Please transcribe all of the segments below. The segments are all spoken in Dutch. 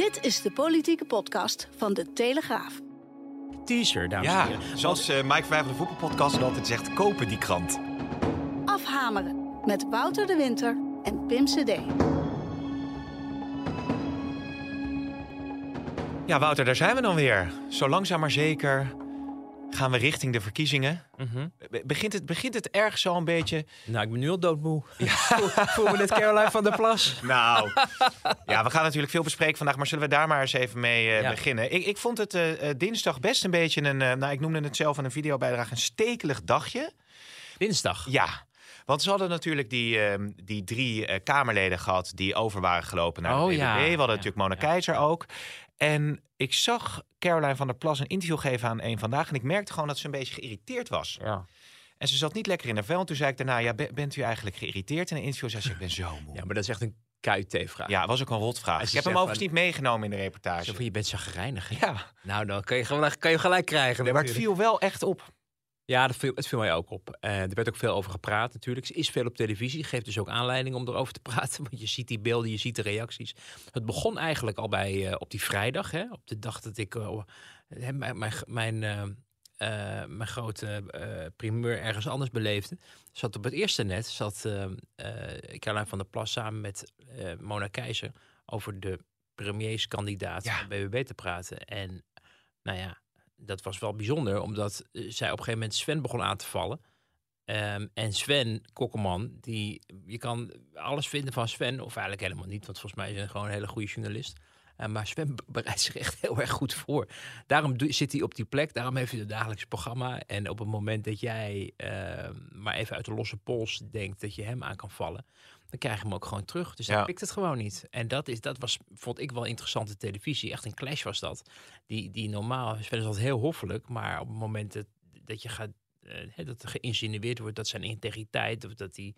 Dit is de politieke podcast van De Telegraaf. Teaser, dames en Ja, heren. zoals eh, Mike Vijver de voetbalpodcast altijd zegt, kopen die krant. Afhameren met Wouter de Winter en Pim CD. Ja, Wouter, daar zijn we dan weer. Zo langzaam maar zeker gaan we richting de verkiezingen. Mhm. Be- Begint het, begint het ergens al een beetje... Nou, ik ben nu al doodmoe. Ja. Voel me net Caroline van der Plas. Nou, ja, we gaan natuurlijk veel bespreken vandaag, maar zullen we daar maar eens even mee eh, Ja. beginnen? Ik, ik vond het eh, eh, dinsdag best een beetje een, eh, nou, ik noemde het zelf in een videobijdrage, een stekelig dagje. Dinsdag. Ja, want ze hadden natuurlijk die, ehm, die drie Kamerleden gehad die over waren gelopen naar de Oh, BBB. ja. We hadden Ja, natuurlijk Mona ja, Keizer ook. En ik zag Caroline van der Plas een interview geven aan een vandaag. En ik merkte gewoon dat ze een beetje geïrriteerd was. Ja. En ze zat niet lekker in haar vel. En toen zei ik daarna, ja, be- bent u eigenlijk geïrriteerd? In een interview zei ze, ik ben zo moe. ja, maar dat is echt een KUT-vraag. Ja, was ook een rotvraag. Ik heb hem overigens van- niet meegenomen in de reportage. Zo van, je bent chagrijnig. hè? Ja, Nou, dan kan je, gelijk, kan je gelijk krijgen. nee, maar het viel wel echt op. Ja, dat viel, het viel mij ook op. Eh, er werd ook veel over gepraat natuurlijk. Ze is veel op televisie. Geeft dus ook aanleiding om erover te praten. Want je ziet die beelden, je ziet de reacties. Het begon eigenlijk al bij, eh, op die vrijdag. Hè, op de dag dat ik hè, mijn, mijn, mijn, eh, mijn grote primeur ergens anders beleefde. Zat op het eerste net, zat Caroline van der Plas samen met Mona Keizer... over de premierskandidaat Ja. van BBB te praten. En nou ja, dat was wel bijzonder, omdat eh, zij op een gegeven moment Sven begon aan te vallen. Ehm, en Sven Kokkelman, die, je kan alles vinden van Sven, of eigenlijk helemaal niet, want volgens mij is hij gewoon een hele goede journalist. Eh, maar Sven be- bereidt zich echt heel erg goed voor. Daarom zit hij op die plek, daarom heeft hij het dagelijks programma. En op het moment dat jij ehm, maar even uit de losse pols denkt dat je hem aan kan vallen, dan krijg je hem ook gewoon terug. Dus Ja. hij pikt het gewoon niet. En dat, is, dat was, vond ik wel interessante televisie. Echt een clash was dat. Die, die normaal, is altijd heel hoffelijk, maar op het moment dat, dat je gaat, eh, dat er geïnsinueerd wordt dat zijn integriteit of dat hij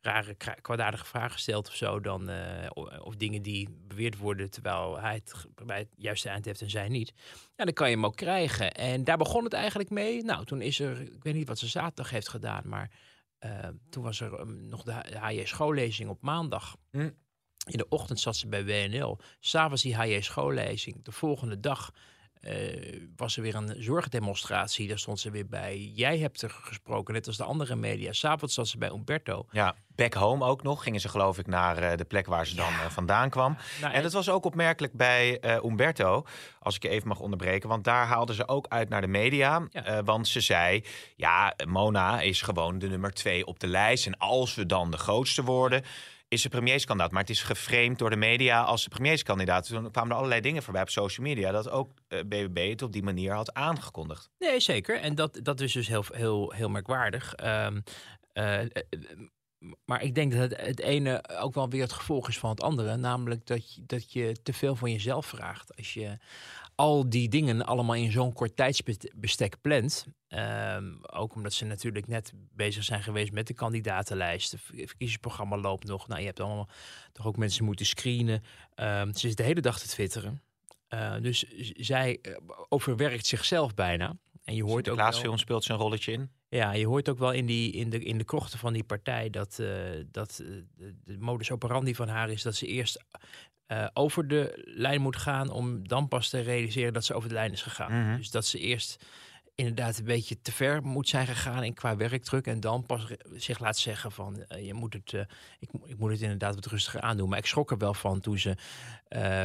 rare, kwaadaardige vragen stelt of zo, dan, eh, of dingen die beweerd worden terwijl hij het bij het juiste eind heeft en zij niet. Ja, dan kan je hem ook krijgen. En daar begon het eigenlijk mee. Nou, toen is er, ik weet niet wat ze zaterdag heeft gedaan, maar eh, toen was er um, nog de HJ schoollezing op maandag. Hm. In de ochtend zat ze bij WNL. S'avonds die HJ schoollezing. De volgende dag was er weer een zorgdemonstratie. Daar stond ze weer bij. Jij hebt er gesproken, net als de andere media. S'avonds zat ze bij Umberto. Ja, back home ook nog. Gingen ze geloof ik naar eh, de plek waar ze dan eh, vandaan kwam. Nou, En dat was ook opmerkelijk bij eh, Umberto, als ik je even mag onderbreken. Want daar haalden ze ook uit naar de media. Ja. Eh, want ze zei, ja, Mona is gewoon de nummer twee op de lijst. En als we dan de grootste worden, is ze premierskandidaat. Maar het is geframed door de media als de premierskandidaat. Toen kwamen er allerlei dingen voorbij op social media... dat ook eh, BBB het op die manier had aangekondigd. Nee, zeker. En dat, dat is dus heel, heel, heel merkwaardig. Ehm, eh, eh, maar ik denk dat het, het ene ook wel weer het gevolg is van het andere. Namelijk dat je, dat je te veel van jezelf vraagt. Als je al die dingen allemaal in zo'n kort tijdsbestek plant. ehm, ook omdat ze natuurlijk net bezig zijn geweest met de kandidatenlijst. Het ver- verkiezingsprogramma loopt nog. Nou, je hebt allemaal toch ook mensen moeten screenen. Ehm, ze is de hele dag te twitteren. Eh, dus zij eh, overwerkt zichzelf bijna. En je hoort ook wel, Sinterklaasfilm speelt zijn rolletje in. ja, je hoort ook wel in, die, in, de, in de krochten van die partij dat, eh, dat eh, de modus operandi van haar is dat ze eerst eh, over de lijn moet gaan om dan pas te realiseren dat ze over de lijn is gegaan. Mhm. Dus dat ze eerst inderdaad een beetje te ver moet zijn gegaan in qua werkdruk en dan pas zich laat zeggen van eh, je moet het, eh, ik, ik moet het inderdaad wat rustiger aandoen. Maar ik schrok er wel van toen ze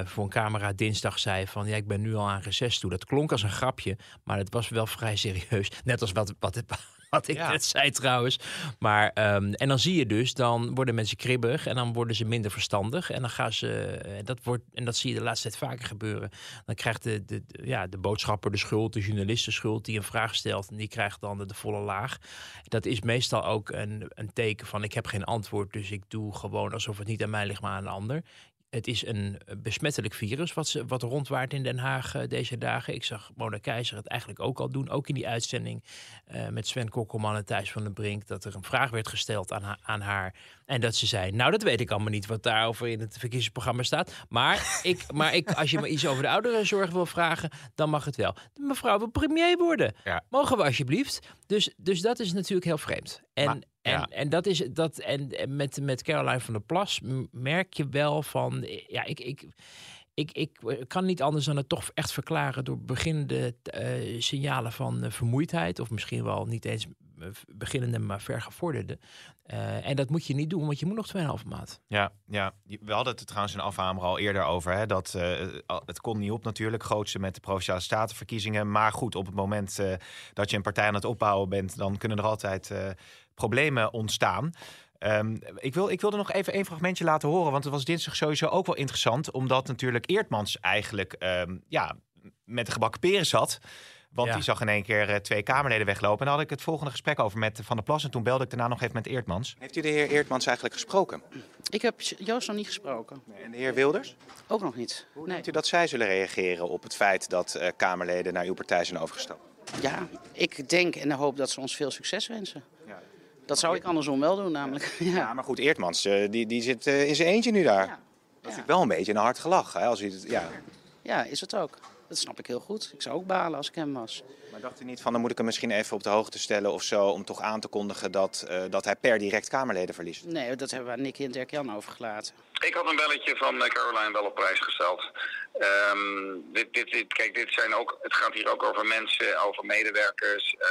voor een camera dinsdag zei van ja ik ben nu al aan reces toe. Dat klonk als een grapje, maar het was wel vrij serieus. Net als wat, wat, wat ik Ja. net zei trouwens. Maar, ehm, en dan zie je dus, dan worden mensen kribbig en dan worden ze minder verstandig. En dan gaan ze, eh, dat wordt, en dat zie je de laatste tijd vaker gebeuren. Dan krijgt de, de, de- ja, de boodschapper de schuld, de journalist de schuld, die een vraag stelt. En die krijgt dan de, de volle laag. Dat is meestal ook een, een teken van ik heb geen antwoord, dus ik doe gewoon alsof het niet aan mij ligt, maar aan een ander. Het is een besmettelijk virus wat, ze, wat rondwaart in Den Haag eh, deze dagen. Ik zag Mona Keizer het eigenlijk ook al doen. Ook in die uitzending eh, met Sven Kokkelman en Thijs van den Brink. Dat er een vraag werd gesteld aan, ha- aan haar. En dat ze zei, nou dat weet ik allemaal niet wat daarover in het verkiezingsprogramma staat. Maar, ik, maar ik, als je me iets over de ouderenzorg wil vragen, dan mag het wel. Mevrouw wil premier worden. Ja. Mogen we alsjeblieft? Dus, dus dat is natuurlijk heel vreemd. En, Maar- en, en dat is dat. En, met, met Caroline van der Plas merk je wel van. Ja, ik, ik, ik, ik kan niet anders dan het toch echt verklaren door beginnende eh, signalen van eh, vermoeidheid. Of misschien wel niet eens eh, beginnende, maar vergevorderde. Eh, en dat moet je niet doen, want je moet nog 2,5 maand. Ja, ja, we hadden het trouwens in Afhamer al eerder over. Hè, dat eh, al- het kon niet op natuurlijk, grootste met de provinciale statenverkiezingen. Maar goed, op het moment eh, dat je een partij aan het opbouwen bent, dan kunnen er altijd eh, problemen ontstaan. Ehm, ik, wil, ik wilde nog even een fragmentje laten horen, want het was dinsdag sowieso ook wel interessant. Omdat natuurlijk Eertmans eigenlijk ehm, ja, met de gebakken peren zat. Want Ja. die zag in één keer eh, twee Kamerleden weglopen. En daar had ik het volgende gesprek over met Van der Plas. En toen belde ik daarna nog even met Eertmans. Heeft u de heer Eertmans eigenlijk gesproken? Ik heb Joost nog niet gesproken. En de heer Wilders? Ook nog niet. Hoe Nee. denkt u dat zij zullen reageren op het feit dat eh, Kamerleden naar uw partij zijn overgestapt? Ja, ik denk en hoop dat ze ons veel succes wensen. Ja. Dat zou ik andersom wel doen, namelijk. Ja, Ja, maar goed, Eertmans eh, die, die zit eh, in zijn eentje nu daar. ja. Dat is wel een beetje een hard gelach. Hè, als u het, ja. ja, is het ook. Dat snap ik heel goed. Ik zou ook balen als ik hem was. Maar dacht u niet van, dan moet ik hem misschien even op de hoogte stellen of zo... om toch aan te kondigen dat, eh, dat hij per direct Kamerleden verliest? Nee, dat hebben we aan Nicky en Dirk-Jan overgelaten. Ik had een belletje van eh, Caroline wel op prijs gesteld. Ehm, dit, dit, dit, kijk, dit zijn ook, het gaat hier ook over mensen, over medewerkers. Eh,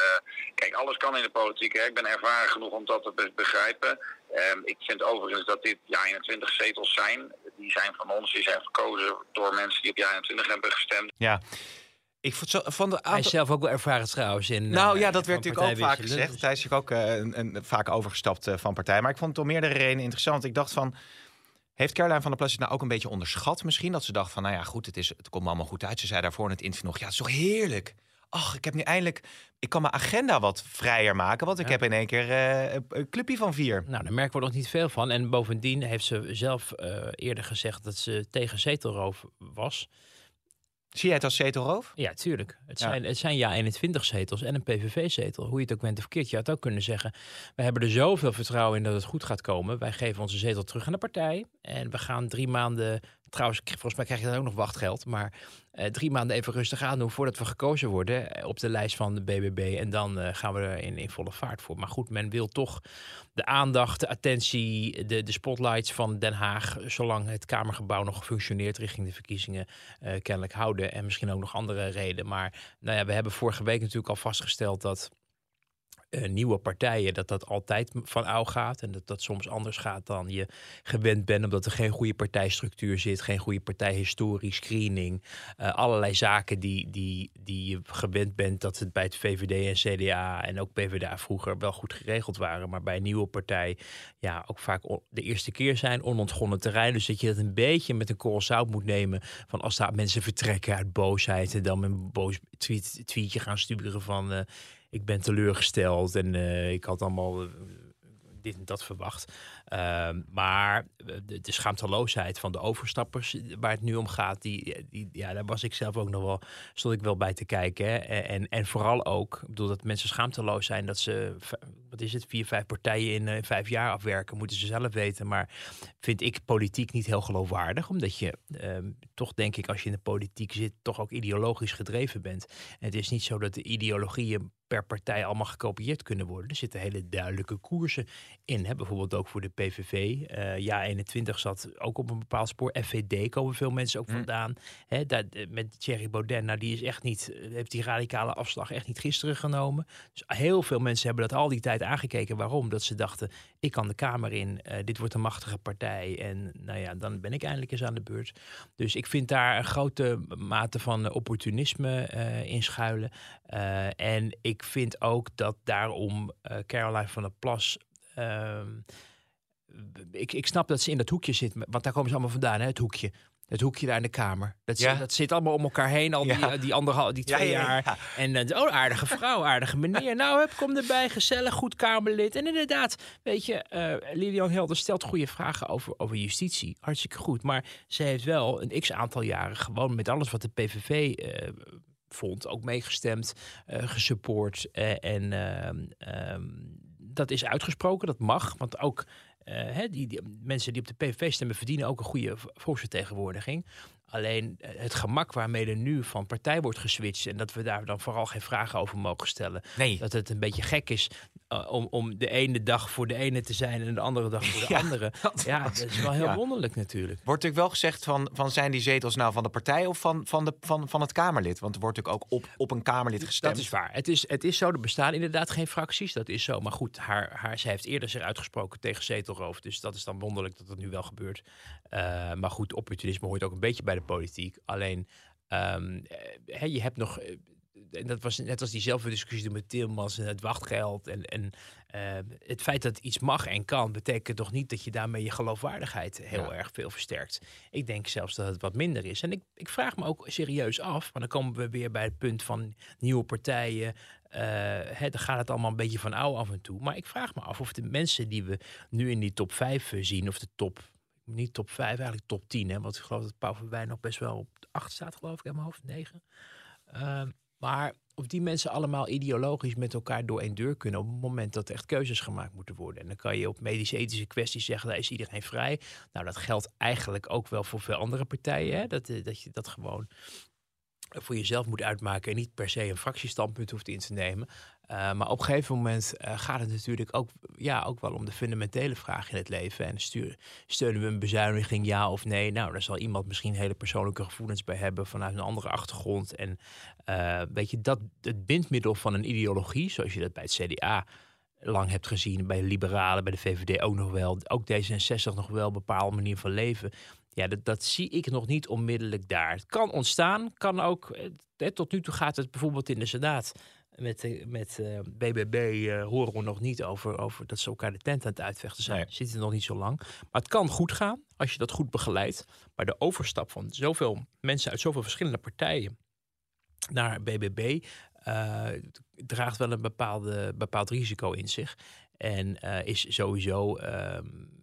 kijk, alles kan in de politiek. Hè. Ik ben ervaren genoeg om dat te be- begrijpen. Ehm, ik vind overigens dat dit ja 21 zetels zijn. Die zijn van ons, die zijn verkozen door mensen die op ja 21 hebben gestemd. Ja, ik vond, zo- van de Hij aantal... is zelf ook wel ervaren trouwens in. Nou eh, ja, dat werd natuurlijk ook vaak gezegd. Hij is natuurlijk ook eh, een, een, vaak overgestapt eh, van partij. Maar ik vond het om meerdere redenen interessant. Ik dacht van, heeft Caroline van der Plas het nou ook een beetje onderschat misschien? Dat ze dacht van, nou ja, goed, het, is, het komt allemaal goed uit. Ze zei daarvoor in het interview nog, ja, het is toch heerlijk. Ach, ik heb nu eindelijk, ik kan mijn agenda wat vrijer maken. Want ik Ja. heb in één keer eh, een, clubje van vier. Nou, daar merken we nog niet veel van. En bovendien heeft ze zelf eh, eerder gezegd dat ze tegen zetelroof was. Zie jij het als zetelroof? Ja, tuurlijk. Het Ja. zijn, het zijn ja 21 zetels en een PVV-zetel. Hoe je het ook bent of verkeerd. Je had ook kunnen zeggen, we hebben er zoveel vertrouwen in dat het goed gaat komen. Wij geven onze zetel terug aan de partij. En we gaan drie maanden, trouwens, volgens mij krijg je dan ook nog wachtgeld. Maar eh, drie maanden even rustig aan doen voordat we gekozen worden eh, op de lijst van de BBB. En dan eh, gaan we er in, volle vaart voor. Maar goed, men wil toch de aandacht, de attentie, de, de spotlights van Den Haag, zolang het Kamergebouw nog functioneert richting de verkiezingen, kennelijk houden. En misschien ook nog andere redenen. Maar nou ja, we hebben vorige week natuurlijk al vastgesteld dat eh, nieuwe partijen, dat dat altijd van ouw gaat. En dat dat soms anders gaat dan je gewend bent, omdat er geen goede partijstructuur zit, geen goede partijhistorie, screening. eh, allerlei zaken die, die, die je gewend bent dat het bij het VVD en CDA en ook PvdA vroeger wel goed geregeld waren. Maar bij een nieuwe partij ja, ook vaak de eerste keer zijn, onontgonnen terrein. Dus dat je dat een beetje met een korrel zout moet nemen. Van als daar mensen vertrekken uit boosheid en dan een boos tweet, tweetje gaan sturen van eh, ik ben teleurgesteld en eh, ik had allemaal eh, dit en dat verwacht. Ehm, maar de, de schaamteloosheid van de overstappers eh, waar het nu om gaat, die, die, ja, daar was ik zelf ook nog wel, stond ik wel bij te kijken. Hè. En, en vooral ook, ik bedoel dat mensen schaamteloos zijn dat ze, wat is het, vier, vijf partijen in eh, vijf jaar afwerken, moeten ze zelf weten. Maar vind ik politiek niet heel geloofwaardig, omdat je ehm, toch denk ik als je in de politiek zit, toch ook ideologisch gedreven bent. En het is niet zo dat de ideologieën per partij allemaal gekopieerd kunnen worden. Er zitten hele duidelijke koersen in. Hè? Bijvoorbeeld ook voor de PVV. Ja, 21 zat ook op een bepaald spoor. FVD komen veel mensen ook Mm. vandaan. Daar, eh, met Thierry Baudet, nou die is echt niet, eh, heeft die radicale afslag echt niet gisteren genomen. Dus heel veel mensen hebben dat al die tijd aangekeken. Waarom? Dat ze dachten, ik kan de Kamer in, eh, dit wordt een machtige partij. En nou ja, dan ben ik eindelijk eens aan de beurt. Dus ik vind daar een grote mate van opportunisme eh, in schuilen. En ik vind ook dat daarom Caroline van der Plas. ehm, ik, ik snap dat ze in dat hoekje zit, want daar komen ze allemaal vandaan, hè, het hoekje. Het hoekje daar in de kamer. Dat, Ja. zit, dat zit allemaal om elkaar heen, al die, Ja. eh, die, anderhal, die twee ja, jaar. ja. En eh, oh, aardige vrouw, aardige meneer. Nou, hup, kom erbij, gezellig, goed Kamerlid. En inderdaad, weet je, eh Lilian Helder stelt goede vragen over, over justitie. Hartstikke goed. Maar ze heeft wel een x aantal jaren gewoon met alles wat de PVV eh, vond, ook meegestemd, eh gesupport. eh, en ehm, ehm, dat is uitgesproken, dat mag. Want ook eh, hè, die, die mensen die op de PVV stemmen verdienen ook een goede volksvertegenwoordiging. Alleen eh, het gemak waarmee er nu van partij wordt geswitcht en dat we daar dan vooral geen vragen over mogen stellen. Nee. Dat het een beetje gek is eh, om, om de ene dag voor de ene te zijn en de andere dag voor de Ja, andere. dat- Ja, dat is wel heel ja. wonderlijk natuurlijk. Wordt natuurlijk wel gezegd van, van zijn die zetels nou van de partij of van, van, de, van, van het Kamerlid? Want er wordt natuurlijk ook op, op een Kamerlid gestemd. Dat is waar. Het is, het is zo, er bestaan inderdaad geen fracties. Dat is zo. Maar goed, haar, haar, zij heeft eerder zich uitgesproken tegen zetelroof. Dus dat is dan wonderlijk dat dat nu wel gebeurt. Eh, maar goed, opportunisme hoort ook een beetje bij de politiek. Alleen, ehm, eh, je hebt nog... eh, en dat was net als diezelfde discussie met Tilmans en het wachtgeld. En, en eh, het feit dat iets mag en kan, betekent toch niet dat je daarmee je geloofwaardigheid heel Ja. erg veel versterkt. Ik denk zelfs dat het wat minder is. En ik, ik vraag me ook serieus af, maar dan komen we weer bij het punt van nieuwe partijen. eh hè, dan gaat het allemaal een beetje van oude af en toe. Maar ik vraag me af of de mensen die we nu in die top 5 zien, of de top, niet top 5, eigenlijk top 10. Hè, want ik geloof dat Pauw van Wijn nog best wel op 8 staat, geloof ik, in mijn hoofd, 9. Ehm, maar of die mensen allemaal ideologisch met elkaar door één deur kunnen op het moment dat er echt keuzes gemaakt moeten worden. En dan kan je op medisch-ethische kwesties zeggen, daar is iedereen vrij. Nou, dat geldt eigenlijk ook wel voor veel andere partijen. Hè? Dat, eh, dat je dat gewoon voor jezelf moet uitmaken en niet per se een fractiestandpunt hoeft in te nemen. Uh, maar op een gegeven moment uh, gaat het natuurlijk ook, ja, ook wel om de fundamentele vraag in het leven. En steunen we een bezuiniging, ja of nee? Nou, daar zal iemand misschien hele persoonlijke gevoelens bij hebben vanuit een andere achtergrond. En uh, weet je, dat het bindmiddel van een ideologie, zoals je dat bij het CDA lang hebt gezien, bij de liberalen, bij de VVD ook nog wel, ook D66 nog wel, een bepaalde manier van leven. Ja, dat, dat zie ik nog niet onmiddellijk daar. Het kan ontstaan, kan ook. Eh, tot nu toe gaat het bijvoorbeeld in de Senaat met, uh, met uh, BBB uh, horen we nog niet over, over dat ze elkaar de tent aan het uitvechten zijn. Nee. Zitten nog niet zo lang. Maar het kan goed gaan als je dat goed begeleidt. Maar de overstap van zoveel mensen uit zoveel verschillende partijen naar BBB uh, draagt wel een bepaalde, bepaald risico in zich. En is sowieso, uh,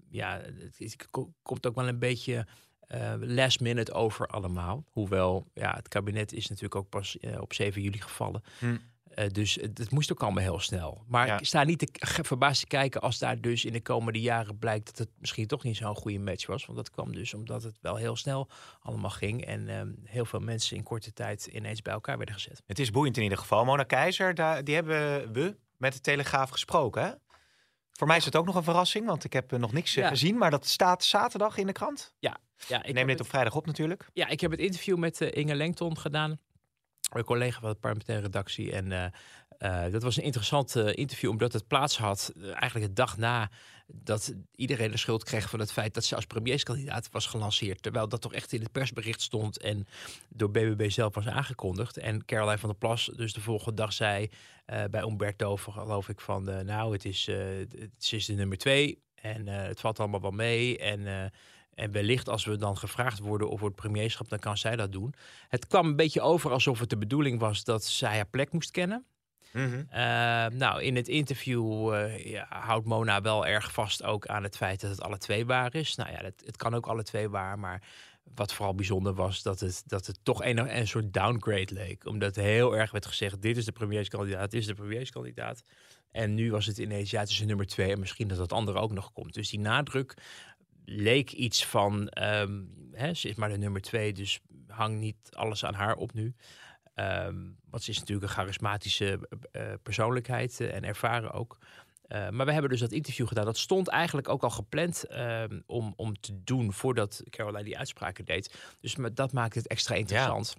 ja, het, het, komt ook wel een beetje uh, last minute over allemaal. Hoewel, ja, het kabinet is natuurlijk ook pas uh, op 7 juli gevallen. Hm. Uh, dus het, het, moest ook allemaal heel snel. Maar Ja. ik sta niet te, verbaasd te kijken als daar dus in de komende jaren blijkt dat het misschien toch niet zo'n goede match was. Want dat kwam dus omdat het wel heel snel allemaal ging. En um, heel veel mensen in korte tijd ineens bij elkaar werden gezet. Het is boeiend in ieder geval. Mona Keizer, daar, die hebben we met de Telegraaf gesproken. Hè? Voor mij is het ook nog een verrassing, want ik heb uh, nog niks Ja. gezien. Maar dat staat zaterdag in de krant. Ja, ja Ik neem dit op vrijdag op natuurlijk. Ja, ik heb het interview met uh, Inge Lengton gedaan. Een collega van de parlementaire redactie. En uh, uh, dat was een interessant uh, interview, omdat het plaats had eigenlijk de dag na dat iedereen de schuld kreeg van het feit dat ze als premierskandidaat was gelanceerd. Terwijl dat toch echt in het persbericht stond en door BBB zelf was aangekondigd. En Caroline van der Plas dus de volgende dag zei bij Umberto, geloof ik, van nou, het is, het is de nummer twee en het valt allemaal wel mee. En en wellicht als we dan gevraagd worden over het premierschap, dan kan zij dat doen. Het kwam een beetje over alsof het de bedoeling was dat zij haar plek moest kennen. Mm Uh, nou, in het interview uh, ja, houdt Mona wel erg vast ook aan het feit dat het alle twee waar is. Nou ja, het, het kan ook alle twee waar, maar wat vooral bijzonder was dat het, dat het toch een, een soort downgrade leek. Omdat heel erg werd gezegd, dit is de premierskandidaat, dit is de premierskandidaat. En nu was het ineens, ja, het is nummer twee en misschien dat het andere ook nog komt. Dus die nadruk leek iets van, um, hè, ze is maar de nummer twee, dus hang niet alles aan haar op nu. Um, want ze is natuurlijk een charismatische uh, persoonlijkheid uh, en ervaren ook. Eh, maar we hebben dus dat interview gedaan. Dat stond eigenlijk ook al gepland ehm, om, om te doen voordat Caroline die uitspraken deed. Dus dat maakt het extra interessant.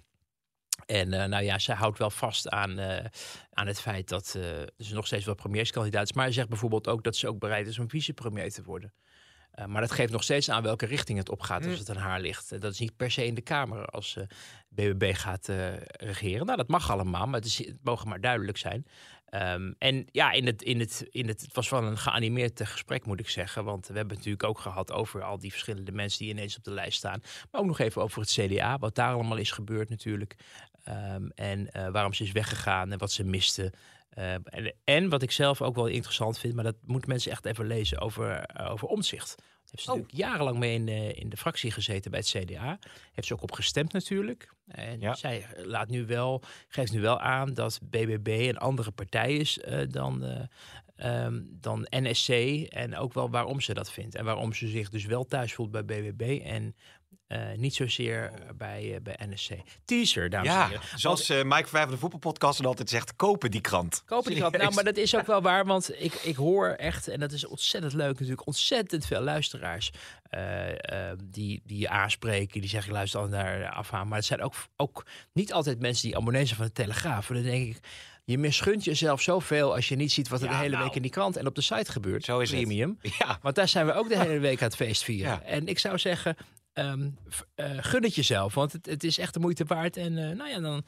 En eh, nou ja, zij houdt wel vast aan, eh, aan het feit dat eh, ze nog steeds wel premierskandidaat is. Maar ze zegt bijvoorbeeld ook dat ze ook bereid is om vicepremier te worden. Eh, maar dat geeft nog steeds aan welke richting het opgaat als het aan haar ligt. Eh, dat is niet per se in de Kamer als eh BBB gaat regeren. Nou, dat mag allemaal, maar het, is, het mogen maar duidelijk zijn. Ehm, en ja, in het, in het, in het, het was wel een geanimeerd gesprek, moet ik zeggen. Want we hebben het natuurlijk ook gehad over al die verschillende mensen die ineens op de lijst staan. Maar ook nog even over het CDA, wat daar allemaal is gebeurd natuurlijk. Ehm, en waarom ze is weggegaan en wat ze miste. Ehm, en, en wat ik zelf ook wel interessant vind, maar dat moeten mensen echt even lezen over, eh, over omzicht. Heeft ze natuurlijk jarenlang mee in de, in de fractie gezeten bij het CDA. Heeft ze ook op gestemd natuurlijk. En Ja. zij laat nu wel, geeft nu wel aan dat BBB een andere partij is eh, dan, eh, ehm, dan NSC. En ook wel waarom ze dat vindt. En waarom ze zich dus wel thuis voelt bij BBB en eh, niet zozeer bij, eh, bij NSC. Teaser, dames en Ja, heren. zoals eh Mike van de voetbalpodcast altijd zegt, kopen die krant. Kopen die krant. Nou, maar dat is ook wel waar, want ik, ik hoor echt, en dat is ontzettend leuk natuurlijk, ontzettend veel luisteraars eh, eh, die, die je aanspreken, die zeggen, ik luister al naar afhaan. Maar het zijn ook, ook niet altijd mensen die abonnees zijn van de Telegraaf. En dan denk ik, je misgunt jezelf zoveel als je niet ziet wat er Ja, de hele nou. week in die krant en op de site gebeurt. Zo is het. Premium. Ja, Want daar zijn we ook de hele week aan het feest vieren. Ja. En ik zou zeggen, eh, gun het jezelf. Want het, het is echt de moeite waard. En eh, nou ja, dan,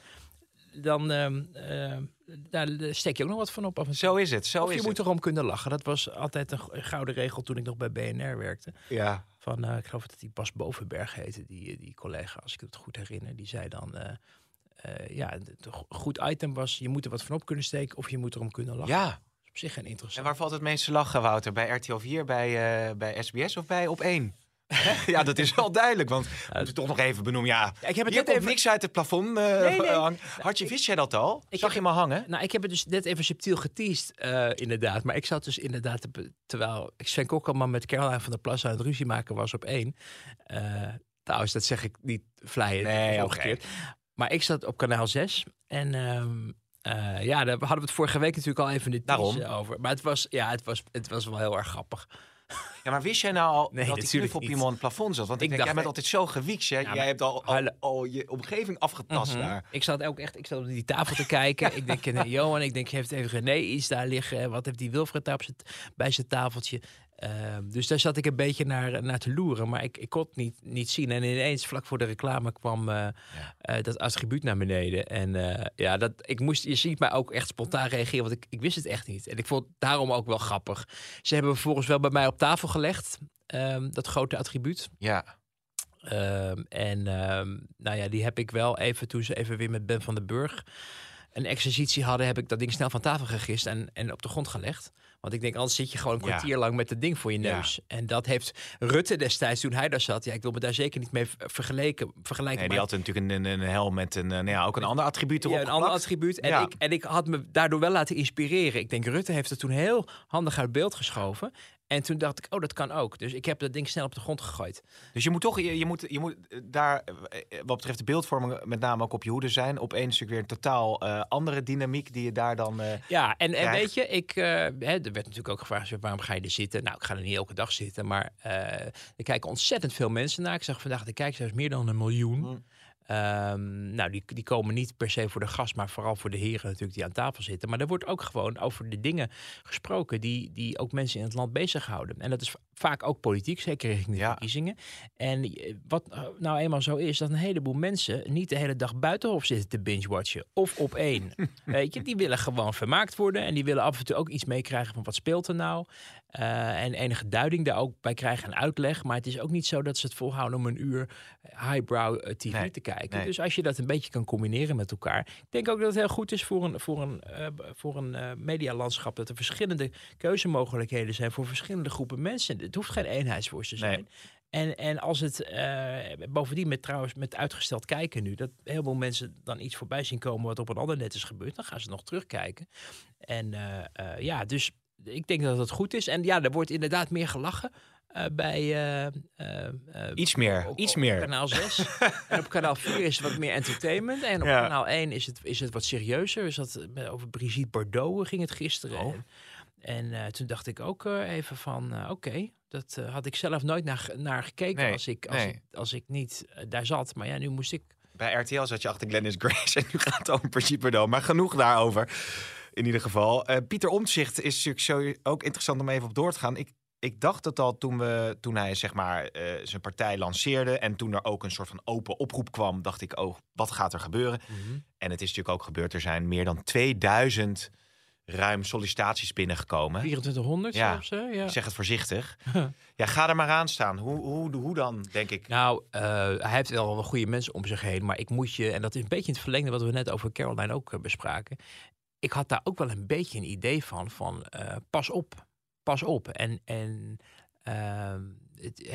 dan ehm, ehm, daar steek je ook nog wat van op. Af en zo is het. Zo of je is moet het. erom kunnen lachen. Dat was altijd een go- een gouden regel toen ik nog bij BNR werkte. Ja. Van, eh, ik geloof dat die Bas Bovenberg heette, die, die collega, als ik het goed herinner. Die zei dan, ja, het het go- goed item was, je moet er wat van op kunnen steken of je moet erom kunnen lachen. ja. Op zich geen En interessant. waar valt het meeste lachen, Wouter? Bij RTL 4, bij, bij SBS of bij Op 1? ja, dat is wel duidelijk, want we moeten toch nog even benoemen. Ja, Ja, ik heb het net komt even- niks uit het plafond eh, Nee, nee. hangen. Hartje, wist jij dat al? Ik Zag heb- je al hangen? Nou, ik heb het dus net even subtiel geteased, eh, inderdaad. Maar ik zat dus inderdaad, te- terwijl Sven Kokkelman met Caroline van der Plas aan het ruzie maken was op één. Eh trouwens, dat zeg ik niet vleien, Nee, omgekeerd. Maar ik zat op kanaal 6 en ehm, eh, ja, daar hadden we het vorige week natuurlijk al even in tease over. Maar het was, ja, het was, het was wel heel erg grappig. Ja, maar wist jij nou al Nee, dat die natuurlijk knuffel niet. op het plafond zat? Want ik, Ik denk, dacht- jij bent altijd zo gewiekt. Jij, maar- hebt al, al, je omgeving afgetast Mhm. daar. Ik zat ook echt, ik zat op die tafel te kijken. ik denk, Johan, ik denk, heeft even René iets daar liggen? Wat heeft die Wilfred daar op bij zijn tafeltje? Ehm, dus daar zat ik een beetje naar, naar te loeren, maar ik, ik kon het niet, niet zien. En ineens, vlak voor de reclame, kwam eh, eh, dat attribuut naar beneden. En eh, ja, dat, ik moest, je ziet mij ook echt spontaan reageren, want ik, ik wist het echt niet. En ik vond het daarom ook wel grappig. Ze hebben vervolgens wel bij mij op tafel gelegd, ehm, dat grote attribuut. Ja. Ehm, en nou ja, die heb ik wel even, toen ze even weer met Ben van den Burg een exercitie hadden, heb ik dat ding snel van tafel gegist en, en op de grond gelegd. Want ik denk, anders zit je gewoon een Ja. kwartier lang met het ding voor je Ja. neus. En dat heeft Rutte destijds, toen hij daar zat, ja, ik wil me daar zeker niet mee ver- vergeleken. vergelijken Nee, die had natuurlijk een, een, helm met een, eh, nou ja, ook een ander attribuut erop ja, een ander attribuut. En, Ja. ik, en ik had me daardoor wel laten inspireren. Ik denk, Rutte heeft het toen heel handig uit beeld geschoven. En toen dacht ik, oh, dat kan ook. Dus ik heb dat ding snel op de grond gegooid. Dus je moet toch, je, je moet, je moet daar, eh, wat betreft de beeldvorming, met name ook op je hoede zijn. Op één natuurlijk weer een totaal eh, andere dynamiek die je daar dan... eh, Ja, en, en weet je, ik, hè, er werd natuurlijk ook gevraagd, waarom ga je er zitten? Nou, ik ga er niet elke dag zitten, maar er kijken ontzettend veel mensen naar. Ik zag vandaag de kijkcijfers meer dan een miljoen. Mm. Ehm, nou, die, die komen niet per se voor de gast, maar vooral voor de heren natuurlijk die aan tafel zitten. Maar er wordt ook gewoon over de dingen gesproken die, die ook mensen in het land bezighouden. En dat is vaak ook politiek, zeker richting de Ja. verkiezingen. En eh, wat nou eenmaal zo is, dat een heleboel mensen niet de hele dag buitenhof zitten te binge-watchen. Of op één. Weet je, die willen gewoon vermaakt worden. En die willen af en toe ook iets meekrijgen van wat speelt er nou. Eh, en enige duiding daar ook bij krijgen en uitleg. Maar het is ook niet zo dat ze het volhouden om een uur highbrow eh, tv Nee, te kijken. nee. Dus als je dat een beetje kan combineren met elkaar. Ik denk ook dat het heel goed is voor een, voor een, eh, voor een eh, medialandschap. Dat er verschillende keuzemogelijkheden zijn voor verschillende groepen mensen. Het hoeft geen eenheidsworst te Nee. zijn. En, en als het bovendien met trouwens met uitgesteld kijken nu, dat heel veel mensen dan iets voorbij zien komen wat op een ander net is gebeurd, dan gaan ze nog terugkijken. En ja, dus ik denk dat het goed is. En ja, er wordt inderdaad meer gelachen eh, bij eh, eh, iets meer, op- iets op meer. kanaal 6. en op kanaal 4 is het wat meer entertainment. En op Ja. kanaal 1 is het, is het wat serieuzer. Is dat, over Brigitte Bardot ging het gisteren. Oh. En, En toen dacht ik ook even van, oké, dat had ik zelf nooit naar, naar gekeken Nee, als, ik, als, nee. ik, als ik niet daar zat. Maar ja, nu moest ik Bij RTL zat je achter Glennis Grace en nu gaat het over Brigitte Bardot. Maar genoeg daarover, in ieder geval. Eh, Pieter Omtzigt is natuurlijk zo ook interessant om even op door te gaan. Ik, ik dacht het al toen, we, toen hij zeg maar, eh, zijn partij lanceerde... en toen er ook een soort van open oproep kwam... dacht ik, oh, wat gaat er gebeuren? En het is natuurlijk ook gebeurd. Er zijn meer dan 2000 ruim sollicitaties binnengekomen. 2400 Ja. zelfs. hè? Ja. Ik zeg het voorzichtig. ja, ga er maar aan staan. Hoe, hoe, hoe dan, denk ik? Nou, eh, hij heeft wel goede mensen om zich heen. Maar ik moet je, en dat is een beetje in het verlengde wat we net over Caroline ook bespraken. Ik had daar ook wel een beetje een idee van, van eh, pas op, pas op. En, en ehm,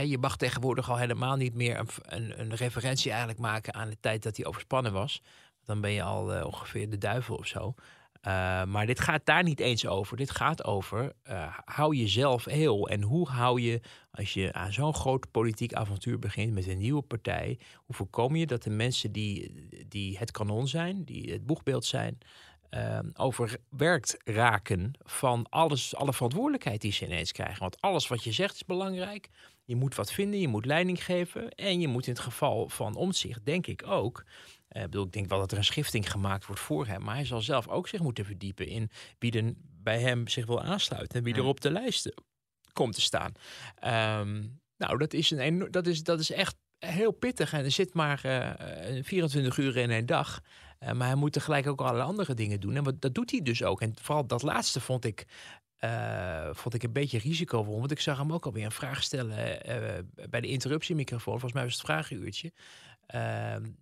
je mag tegenwoordig al helemaal niet meer een, een, een referentie eigenlijk maken aan de tijd dat hij overspannen was. Dan ben je al eh, ongeveer de duivel of zo. Uh, maar dit gaat daar niet eens over. Dit gaat over, hou jezelf heel. En hoe hou je, als je aan zo'n groot politiek avontuur begint met een nieuwe partij, hoe voorkom je dat de mensen die, die het kanon zijn, die het boegbeeld zijn, uh, overwerkt raken van alles, alle verantwoordelijkheid die ze ineens krijgen. Want alles wat je zegt is belangrijk. Je moet wat vinden, je moet leiding geven. En je moet in het geval van omzicht, denk ik ook. Uh, ik, bedoel, ik denk wel dat er een schifting gemaakt wordt voor hem. Maar hij zal zelf ook zich moeten verdiepen in wie er bij hem zich wil aansluiten. En wie er op de lijsten komt te staan. Um, nou, dat is, een, dat, is, dat is echt heel pittig. En er zit maar uh, 24 uur in een dag. Uh, maar hij moet tegelijk ook allerlei andere dingen doen. En wat, dat doet hij dus ook. En vooral dat laatste vond ik, uh, vond ik een beetje risicovol. Want ik zag hem ook alweer een vraag stellen uh, bij de interruptiemicrofoon. Volgens mij was het vragenuurtje. Uh,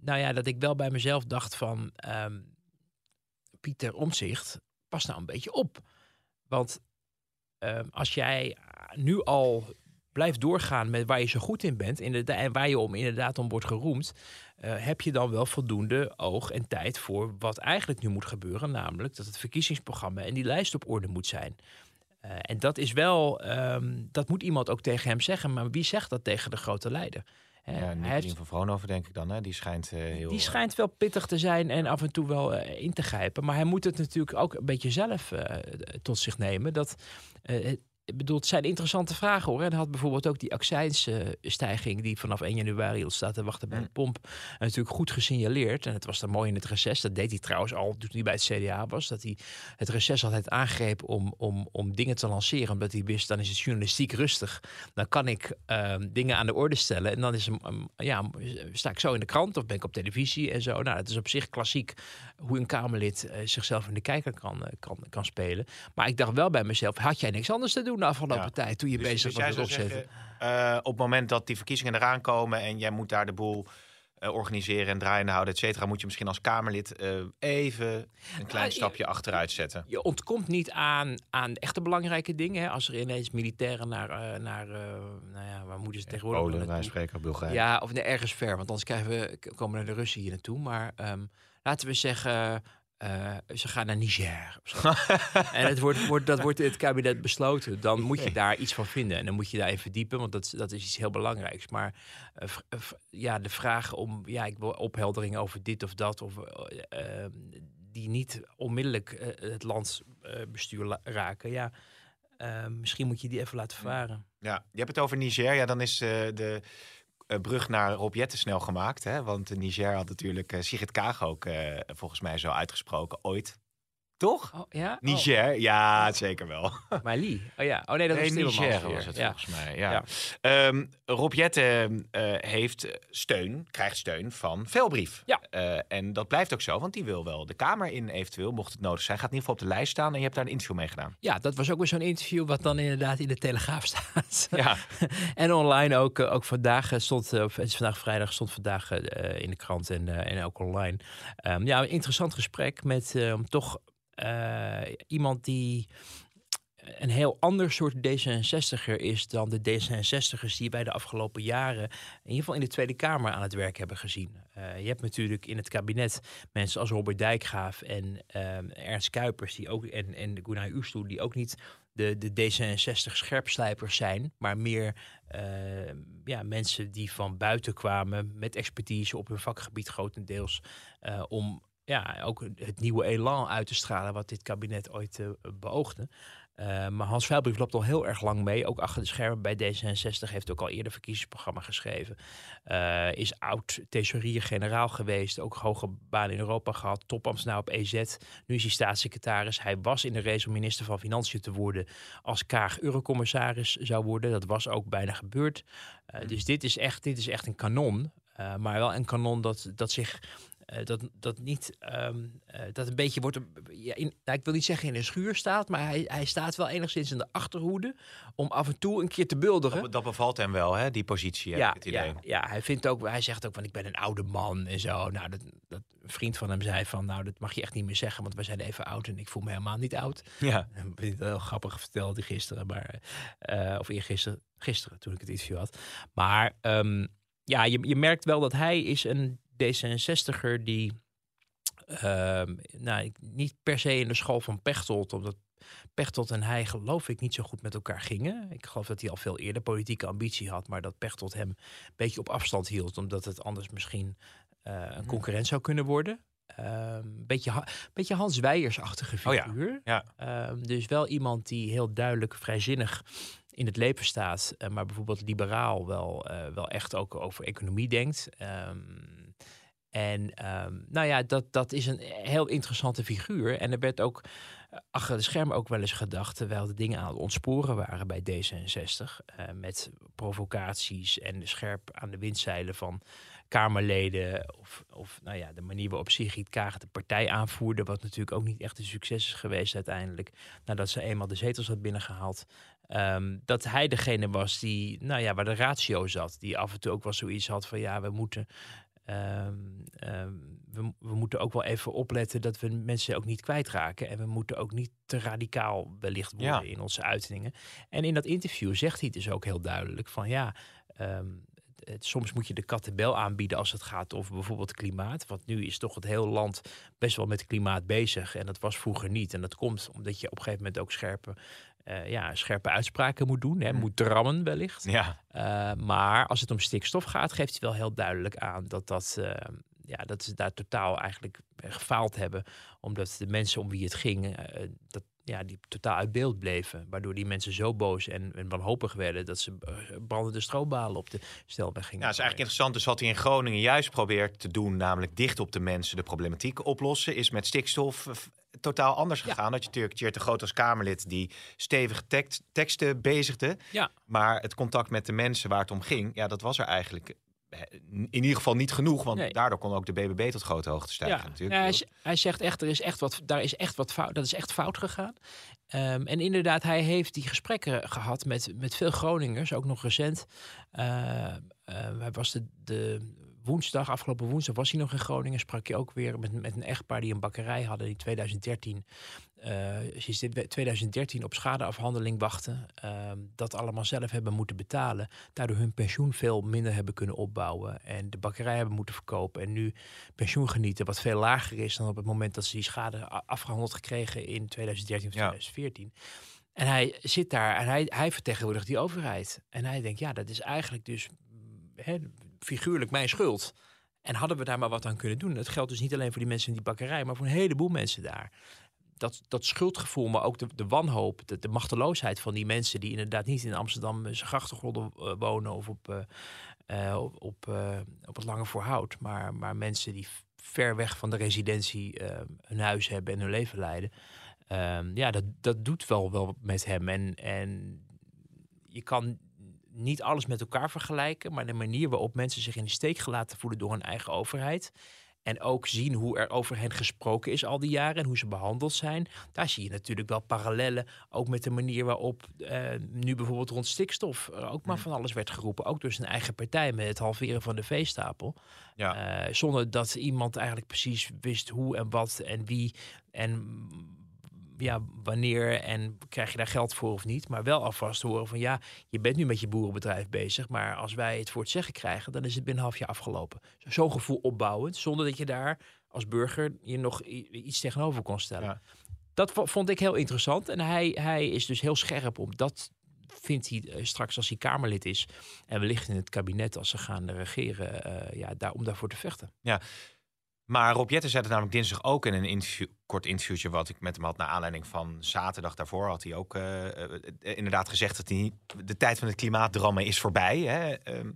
nou ja, dat ik wel bij mezelf dacht van... Um, Pieter Omzicht, pas nou een beetje op. Want um, als jij nu al blijft doorgaan met waar je zo goed in bent... en waar je om inderdaad om wordt geroemd... Uh, heb je dan wel voldoende oog en tijd voor wat eigenlijk nu moet gebeuren. Namelijk dat het verkiezingsprogramma en die lijst op orde moet zijn. Uh, en dat is wel, um, dat moet iemand ook tegen hem zeggen. Maar wie zegt dat tegen de grote leider? Ja, Nicolien heeft... van Vroonhoven denk ik dan, hè? die schijnt heel... Die schijnt wel pittig te zijn en af en toe wel in te grijpen. Maar hij moet het natuurlijk ook een beetje zelf tot zich nemen. Dat ik bedoel, het zijn interessante vragen hoor. En had bijvoorbeeld ook die accijnsstijging die vanaf 1 januari al staat te wachten bij de pomp. natuurlijk goed gesignaleerd. En het was dan mooi in het reces. Dat deed hij trouwens al toen hij bij het CDA was. Dat hij het reces altijd aangreep om, om, om dingen te lanceren. Omdat hij wist, dan is het journalistiek rustig. Dan kan ik um, dingen aan de orde stellen. En dan is, um, ja, sta ik zo in de krant of ben ik op televisie en zo. Nou, dat is op zich klassiek hoe een Kamerlid uh, zichzelf in de kijker kan, uh, kan, kan spelen. Maar ik dacht wel bij mezelf, had jij niks anders te doen de afgelopen ja. tijd toen je dus, bezig dus was met opzetten? Zeggen, uh, op het moment dat die verkiezingen eraan komen en jij moet daar de boel uh, organiseren en draaiende houden, et cetera, moet je misschien als Kamerlid uh, even een klein Ja, stapje achteruit zetten. Je ontkomt niet aan, aan echte belangrijke dingen. Hè? Als er ineens militairen naar, uh, naar nou ja, waar moeten ze tegenwoordig Polen, wij spreken Bulgarije. Ja, of nee, ergens ver, want anders krijgen we, komen er de Russen hier naartoe. Maar um, laten we zeggen, uh, ze gaan naar Niger. en het wordt, wordt, dat wordt in het kabinet besloten. Dan moet je daar iets van vinden. En dan moet je daar even verdiepen, want dat, dat is iets heel belangrijks. Maar uh, ja, de vraag om, ja, ik wil opheldering over dit of dat. Of, uh, die niet onmiddellijk eh, het landsbestuur raken. Ja, misschien moet je die even laten varen. Ja, je hebt het over Niger. Ja, dan is de brug naar Rob Jetten snel gemaakt. Hè? Want Niger had natuurlijk uh, Sigrid Kaag ook uh, volgens mij zo uitgesproken ooit. Toch? Oh, ja? Niger, oh. ja, zeker wel. Mali. Oh ja. Oh nee, dat nee, was Niger was het ja. volgens mij. Ja. ja. Um, Rob Jetten heeft steun, krijgt steun van Velbrief. Ja. Uh, en dat blijft ook zo, want die wil wel de Kamer in eventueel, mocht het nodig zijn. Gaat in ieder geval op de lijst staan en je hebt daar een interview mee gedaan. Ja, dat was ook weer zo'n interview wat dan inderdaad in de Telegraaf staat. Ja. en online ook, ook vandaag stond, of het is vandaag vrijdag, stond vandaag uh, in de krant en, en ook online. Um, ja, een interessant gesprek met um, toch iemand die een heel ander soort D66er is dan de D66ers die wij de afgelopen jaren, in ieder geval in de Tweede Kamer, aan het werk hebben gezien. Uh, je hebt natuurlijk in het kabinet mensen als Robert Dijkgraaf en uh, Ernst Kuipers die ook, en, en Gunnar Oesloe, die ook niet de, de D66 scherpslijpers zijn, maar meer ja, mensen die van buiten kwamen met expertise op hun vakgebied grotendeels om ja, ook het nieuwe elan uit te stralen wat dit kabinet ooit uh, beoogde. Uh, maar Hans Veilbrief loopt al heel erg lang mee. Ook achter de schermen bij D66 heeft ook al eerder verkiezingsprogramma geschreven. Uh, is oud thesaurier-generaal geweest. Ook hoge baan in Europa gehad. Topambtenaar op EZ. Nu is hij staatssecretaris. Hij was in de race om minister van Financiën te worden. Als Kaag eurocommissaris zou worden. Dat was ook bijna gebeurd. Uh, dus dit is echt, dit is echt een kanon. maar wel een kanon dat, dat zich dat, dat niet, um, uh, dat een beetje wordt, ja, in, nou, ik wil niet zeggen in een schuur staat, maar hij, hij staat wel enigszins in de achterhoede om af en toe een keer te bulderen. Dat, dat bevalt hem wel, hè, die positie. Ja, het idee. ja, ja, hij vindt ook, hij zegt ook van ik ben een oude man en zo. Nou, dat, dat een vriend van hem zei van nou, dat mag je echt niet meer zeggen, want we zijn even oud en ik voel me helemaal niet oud. Ja. Dat heel grappig verteld gisteren, maar, uh, of eergisteren, gisteren toen ik het interview had. Maar um, ja, je, je merkt wel dat hij is een D66er die uh, nou, niet per se in de school van Pechtold, omdat Pechtold en hij geloof ik niet zo goed met elkaar gingen. Ik geloof dat hij al veel eerder politieke ambitie had, maar dat Pechtold hem een beetje op afstand hield, omdat het anders misschien uh, een concurrent zou kunnen worden. Een um, beetje, beetje Hans Weijers-achtige figuur. Oh ja. Ja. Um, dus wel iemand die heel duidelijk vrijzinnig in het leven staat, uh, maar bijvoorbeeld liberaal wel, uh, wel echt ook over economie denkt. Um, en um, nou ja, dat, dat is een heel interessante figuur. En er werd ook achter de schermen ook wel eens gedacht, terwijl de dingen aan het ontsporen waren bij D66, uh, met provocaties en scherp aan de windzeilen van Kamerleden. Of, of nou ja, de manier waarop Sigrid Kaag de partij aanvoerde. Wat natuurlijk ook niet echt een succes is geweest uiteindelijk. Nadat ze eenmaal de zetels had binnengehaald. Um, dat hij degene was die, nou ja, waar de ratio zat. Die af en toe ook wel zoiets had van ja, we moeten. Um, um, we, we, moeten ook wel even opletten dat we mensen ook niet kwijtraken. En we moeten ook niet te radicaal wellicht worden ja. in onze uitingen. En in dat interview zegt hij dus ook heel duidelijk van ja, um, het, soms moet je de kattenbel aanbieden als het gaat over bijvoorbeeld klimaat. Want nu is toch het hele land best wel met klimaat bezig. En dat was vroeger niet. En dat komt omdat je op een gegeven moment ook scherpe, uh, ja, scherpe uitspraken moet doen. Hè, moet drammen wellicht. Ja. Uh, maar als het om stikstof gaat, geeft hij wel heel duidelijk aan dat dat... Uh, ja, dat ze daar totaal eigenlijk gefaald hebben. Omdat de mensen om wie het ging, dat, ja, die totaal uit beeld bleven. Waardoor die mensen zo boos en, en wanhopig werden dat ze brandende strobalen op de stelweg gingen. Ja, dat is eigenlijk interessant. Dus wat hij in Groningen juist probeert te doen, namelijk dicht op de mensen de problematiek oplossen, is met stikstof totaal anders gegaan. Ja. Dat je natuurlijk Tjeerd de Groot als Kamerlid die stevige tekst, teksten bezigde. Ja. Maar het contact met de mensen waar het om ging, ja, dat was er eigenlijk in ieder geval niet genoeg, want nee. daardoor kon ook de BBB tot grote hoogte stijgen. Ja, natuurlijk. Hij, hij, zegt echt, er is echt wat, daar is echt wat fout, dat is echt fout gegaan. Um, en inderdaad, hij heeft die gesprekken gehad met, met veel Groningers, ook nog recent. Uh, uh, hij was de, de woensdag, afgelopen woensdag was hij nog in Groningen. Sprak je ook weer met, met een echtpaar die een bakkerij hadden in 2013. Uh, sinds 2013 op schadeafhandeling wachten. Uh, dat allemaal zelf hebben moeten betalen. Daardoor hun pensioen veel minder hebben kunnen opbouwen. En de bakkerij hebben moeten verkopen. En nu pensioen genieten wat veel lager is dan op het moment dat ze die schade afgehandeld gekregen in 2013 of 2014. Ja. En hij zit daar en hij, hij vertegenwoordigt die overheid. En hij denkt, ja, dat is eigenlijk dus hè, figuurlijk mijn schuld. En hadden we daar maar wat aan kunnen doen. Dat geldt dus niet alleen voor die mensen in die bakkerij, maar voor een heleboel mensen daar. Dat, dat schuldgevoel, maar ook de, de wanhoop, de, de, machteloosheid van die mensen die inderdaad niet in Amsterdam zijn grachtengolden uh, wonen of op, uh, uh, op, op, op het Lange Voorhout, maar, maar mensen die ver weg van de residentie hun huis hebben en hun leven leiden. ja, dat, dat doet wel, wel met hem. En, en je kan niet alles met elkaar vergelijken, maar de manier waarop mensen zich in de steek gelaten voelen door hun eigen overheid. En ook zien hoe er over hen gesproken is al die jaren en hoe ze behandeld zijn. Daar zie je natuurlijk wel parallellen. Ook met de manier waarop uh, nu bijvoorbeeld rond stikstof ook maar van alles werd geroepen. Ook door zijn eigen partij met het halveren van de veestapel. Ja. Uh, zonder dat iemand eigenlijk precies wist hoe en wat en wie. En ja, wanneer en krijg je daar geld voor of niet. Maar wel alvast horen van ja, je bent nu met je boerenbedrijf bezig. Maar als wij het voor het zeggen krijgen, dan is het binnen een half jaar afgelopen. Zo'n gevoel opbouwend, zonder dat je daar als burger je nog iets tegenover kon stellen. Ja. Dat vond ik heel interessant. En hij, hij is dus heel scherp op dat vindt hij uh, straks als hij Kamerlid is en wellicht in het kabinet als ze gaan regeren, uh, ja, daar, om daarvoor te vechten. Ja, Maar Rob Jetten zei het namelijk dinsdag ook in een interview, kort interviewtje wat ik met hem had naar aanleiding van zaterdag daarvoor had hij ook eh, eh, inderdaad gezegd dat hij de tijd van het klimaatdramma is voorbij. Hè? Ehm,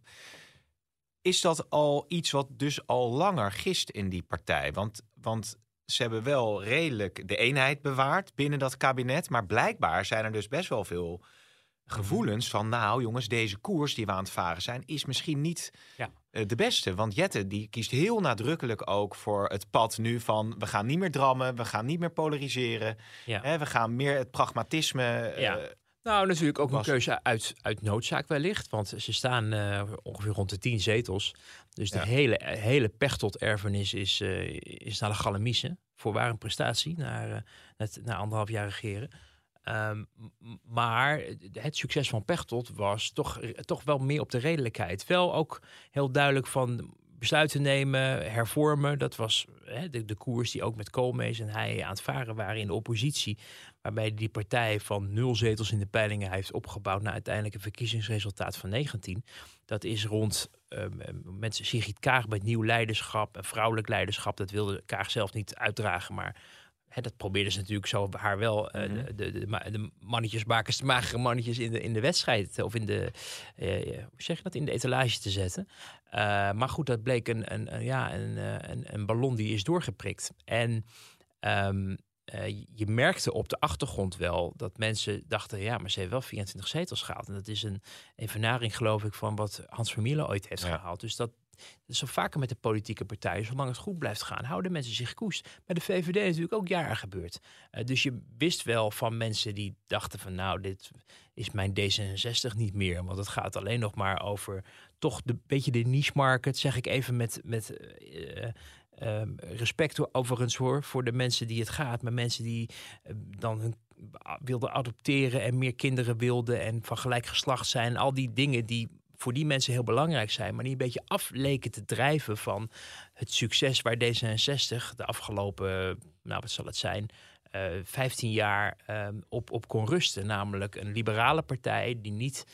is dat al iets wat dus al langer gist in die partij? Want, want ze hebben wel redelijk de eenheid bewaard binnen dat kabinet, maar blijkbaar zijn er dus best wel veel gevoelens van, nou jongens, deze koers die we aan het varen zijn, is misschien niet Ja. Eh, de beste. Want Jette die kiest heel nadrukkelijk ook voor het pad nu van, we gaan niet meer drammen, we gaan niet meer polariseren, Ja. hè, we gaan meer het pragmatisme. Ja. eh, Nou, natuurlijk ook een keuze uit, uit noodzaak wellicht. Want ze staan eh, ongeveer rond de tien zetels. Dus de Ja. hele, hele Pechtold-erfenis is, eh, is naar de galamiezen. Voorwaar een prestatie, naar, eh, het, na anderhalf jaar regeren. Ehm, maar het succes van Pechtold was toch, toch wel meer op de redelijkheid. Wel ook heel duidelijk van besluiten nemen, hervormen. Dat was de, de koers die ook met Koolmees en hij aan het varen waren in de oppositie. Waarbij die partij van nul zetels in de peilingen heeft opgebouwd naar uiteindelijk een verkiezingsresultaat van 19. Dat is rond ehm, met Sigrid Kaag het nieuw leiderschap en vrouwelijk leiderschap. Dat wilde Kaag zelf niet uitdragen, maar hè, dat probeerde ze natuurlijk zo haar wel eh, Mhm. de, de, de, ma- de mannetjesmakers, de magere mannetjes in de, in de wedstrijd of in de, eh, hoe zeg je dat, in de etalage te zetten. Eh, maar goed, dat bleek een, een, een, ja, een, eh, een, een ballon die is doorgeprikt. En ehm, eh, je merkte op de achtergrond wel dat mensen dachten, ja, maar ze heeft wel 24 zetels gehaald. En dat is een evenaring, geloof ik, van wat Hans Vermeulen ooit heeft Ja. gehaald. Dus dat is zo vaker met de politieke partijen. Zolang het goed blijft gaan, houden mensen zich koest. Bij de VVD natuurlijk ook jaren gebeurd. Eh, dus je wist wel van mensen die dachten van, nou, dit is mijn D66 niet meer. Want het gaat alleen nog maar over toch de beetje de niche market, zeg ik even met, met eh, ehm, respect overigens hoor, voor de mensen die het gaat. Maar mensen die eh, dan hun wilden adopteren en meer kinderen wilden en van gelijk geslacht zijn. Al die dingen die voor die mensen heel belangrijk zijn, maar die een beetje afleken te drijven van het succes waar D66 de afgelopen, nou wat zal het zijn, eh 15 jaar ehm, op, op kon rusten. Namelijk een liberale partij die niet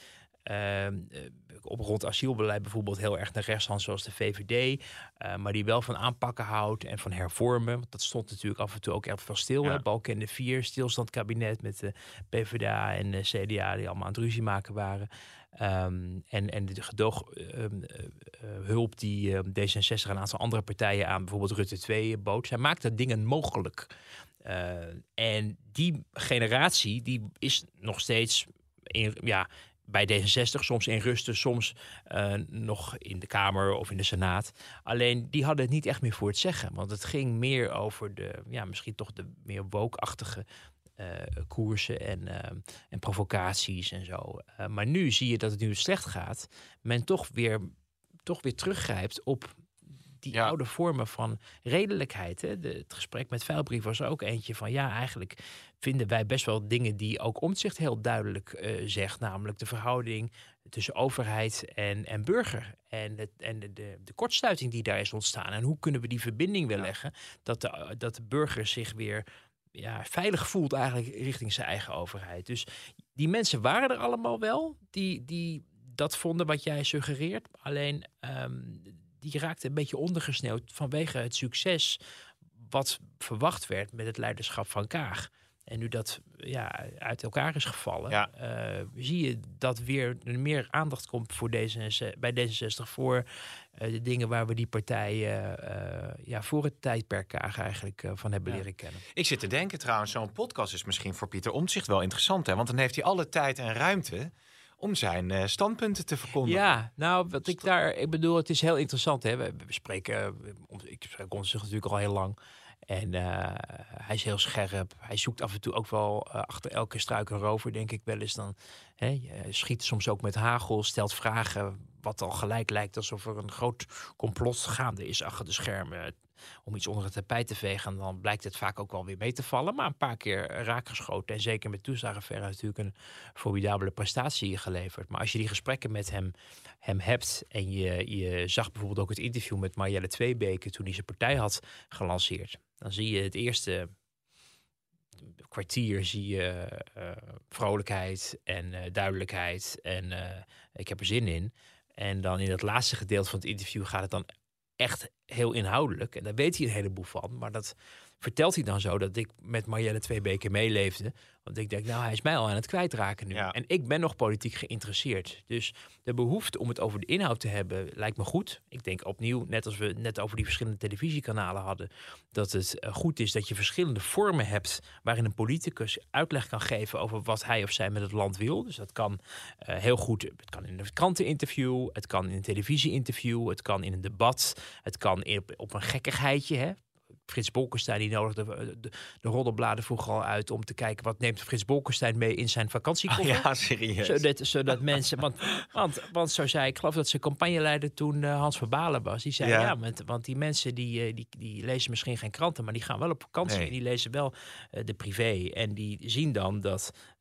ehm, eh, op rond asielbeleid bijvoorbeeld heel erg naar rechts hand zoals de VVD. eh, maar die wel van aanpakken houdt en van hervormen. Want dat stond natuurlijk af en toe ook echt veel stil. Ja. hè. Balkenende 4, stilstandkabinet met de PvdA en de CDA die allemaal aan het ruzie maken waren. Ehm, en, en de gedooghulp die ehm, D66 en een aantal andere partijen aan bijvoorbeeld Rutte 2 bood. Zij maakte dingen mogelijk. Eh, en die generatie die is nog steeds in, ja, bij D66, soms in rusten, soms eh, nog in de Kamer of in de Senaat. Alleen die hadden het niet echt meer voor het zeggen. Want het ging meer over de, ja, misschien toch de meer woke-achtige eh, koersen en, eh, en provocaties en zo. Eh, maar nu zie je dat het nu slecht gaat. Men toch weer, toch weer teruggrijpt op die Ja. oude vormen van redelijkheid. Hè? De, het gesprek met Veilbrief was er ook eentje van... ja, eigenlijk vinden wij best wel dingen die ook Omtzigt heel duidelijk eh, zegt. Namelijk de verhouding tussen overheid en, en burger. En, het, en de, de, de kortsluiting die daar is ontstaan. En hoe kunnen we die verbinding weer leggen... dat de, dat de burger zich weer ja, veilig voelt eigenlijk richting zijn eigen overheid. Dus die mensen waren er allemaal wel, die, die dat vonden wat jij suggereert. Alleen ehm, die raakte een beetje ondergesneeuwd vanwege het succes wat verwacht werd met het leiderschap van Kaag. En nu dat ja, uit elkaar is gevallen, Ja. eh, zie je dat weer er meer aandacht komt voor D66, bij D66 voor de dingen waar we die partijen eh, ja, voor het tijdperk Kaag eigenlijk eh, van hebben Ja. leren kennen. Ik zit te denken trouwens, zo'n podcast is misschien voor Pieter Omtzigt wel interessant. Hè? Want dan heeft hij alle tijd en ruimte om zijn eh, standpunten te verkondigen. Ja, nou, wat ik daar, ik bedoel, het is heel interessant. Hè? We, we spreken, eh, ik spreek ons natuurlijk al heel lang. En eh, hij is heel scherp. Hij zoekt af en toe ook wel eh, achter elke struik een rover, denk ik wel eens. Dan hè, je schiet soms ook met hagel, stelt vragen. Wat al gelijk lijkt alsof er een groot complot gaande is achter de schermen. Om iets onder het tapijt te vegen. En dan blijkt het vaak ook wel weer mee te vallen. Maar een paar keer raakgeschoten. En zeker met toeslagenverre natuurlijk een formidabele prestatie geleverd. Maar als je die gesprekken met hem, hem hebt. En je, je zag bijvoorbeeld ook het interview met Marielle Tweebeke. toen hij zijn partij had gelanceerd. Dan zie je het eerste kwartier zie je eh, vrolijkheid en eh, duidelijkheid. En eh, ik heb er zin in. En dan in het laatste gedeelte van het interview gaat het dan echt heel inhoudelijk. En daar weet hij een heleboel van. Maar dat vertelt hij dan zo dat ik met Marjelle twee weken meeleefde. Want ik denk, nou, hij is mij al aan het kwijtraken nu. Ja. En ik ben nog politiek geïnteresseerd. Dus de behoefte om het over de inhoud te hebben lijkt me goed. Ik denk opnieuw, net als we net over die verschillende televisiekanalen hadden, dat het eh, goed is dat je verschillende vormen hebt waarin een politicus uitleg kan geven over wat hij of zij met het land wil. Dus dat kan eh, heel goed, het kan in een kranteninterview, het kan in een televisieinterview, het kan in een debat, het kan op, op een gekkigheidje. Hè? Frits Bolkestein die nodigde de, de, de roddelbladen vroeger al uit om te kijken wat neemt Frits Bolkestein mee in zijn vakantiekoffer. Ja, serieus. Zodat, zodat mensen, want, want, want zo zei ik, geloof dat zijn campagneleider toen eh, Hans Verbalen was. Die zei Ja. ja, want, want die mensen die, eh, die, die lezen misschien geen kranten, maar die gaan wel op vakantie Nee. en die lezen wel eh, de privé. En die zien dan dat eh,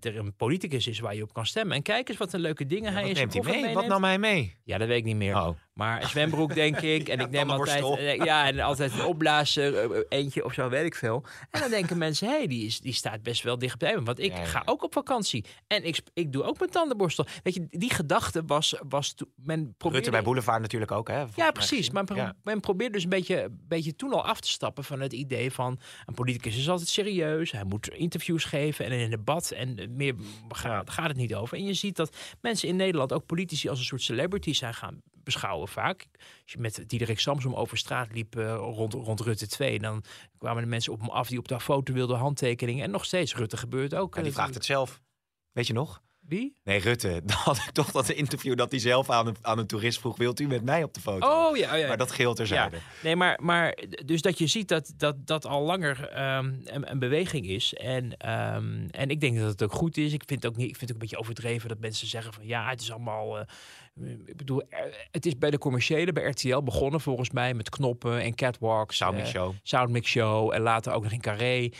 er een politicus is waar je op kan stemmen. En kijk eens wat een leuke dingen hij zijn neemt hij mee? Wat nam hij mee? Ja, dat weet ik niet meer. Oh. Maar een zwembroek, denk ik. En Ja, ik neem altijd, eh, ja, en altijd een opblazer, eh, eentje of zo, weet ik veel. En dan denken mensen, hé, hey, die, is, die staat best wel dichtbij me. Want ik Ja, ga ook op vakantie. En ik, ik doe ook mijn tandenborstel. Weet je, die gedachte was, was toen, men probeerde... Rutte bij Boulevard natuurlijk ook, hè? Ja, precies. Maar pro- men probeert dus een beetje, beetje toen al af te stappen van het idee van een politicus is altijd serieus. Hij moet interviews geven en in debat en meer gaat, gaat het niet over. En je ziet dat mensen in Nederland ook politici als een soort celebrities zijn gaan beschouwen vaak. Als je met Diederik Samsom over straat liep eh, rond, rond Rutte 2, dan kwamen de mensen op hem af die op de foto wilden handtekeningen. En nog steeds, Rutte gebeurt ook. Ja, die eh, vraagt het zelf. Weet je nog? Wie? Nee, Rutte. Dan had ik toch dat interview dat hij zelf aan een, aan een toerist vroeg... wilt u met mij op de foto? Oh ja, oh, ja. Maar dat geheel terzijde. Ja, nee, maar, maar dus dat je ziet dat dat, dat al langer ehm, een, een beweging is. En, ehm, en ik denk dat het ook goed is. Ik vind het ook, niet, ik vind het ook een beetje overdreven dat mensen zeggen van ja, het is allemaal. eh, ik bedoel, eh, het is bij de commerciële, bij RTL begonnen volgens mij met knoppen en catwalks. Soundmix eh, Show. Soundmix Show en later ook nog in Carré.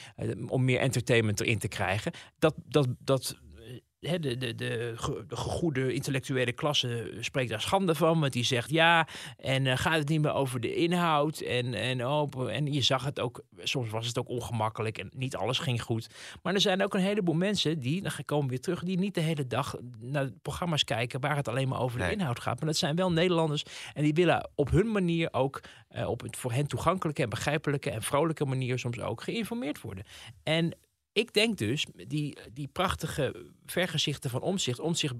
om meer entertainment erin te krijgen. Dat, dat, dat de, de, de, goede intellectuele klasse spreekt daar schande van. Want die zegt ja, en eh, gaat het niet meer over de inhoud. En, en, oh, en je zag het ook, soms was het ook ongemakkelijk en niet alles ging goed. Maar er zijn ook een heleboel mensen die, dan komen we weer terug, die niet de hele dag naar programma's kijken waar het alleen maar over Nee. de inhoud gaat. Maar dat zijn wel Nederlanders en die willen op hun manier ook, eh, op het voor hen toegankelijke en begrijpelijke en vrolijke manier soms ook geïnformeerd worden. En ik denk dus, die, die prachtige vergezichten van Omzicht. Omzicht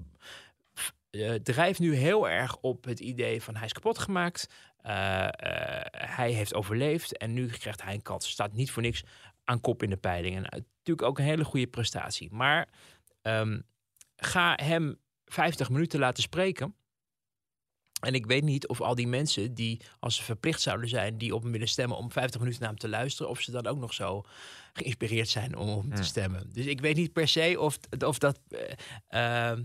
eh, drijft nu heel erg op het idee van hij is kapot gemaakt. eh, eh, hij heeft overleefd en nu krijgt hij een kans. Staat niet voor niks aan kop in de peilingen. Natuurlijk ook een hele goede prestatie. Maar ehm, ga hem 50 minuten laten spreken. En ik weet niet of al die mensen die, als ze verplicht zouden zijn, die op hem willen stemmen om 50 minuten naar hem te luisteren, of ze dan ook nog zo geïnspireerd zijn om op hem te stemmen. Dus ik weet niet per se of, of dat. eh, ehm,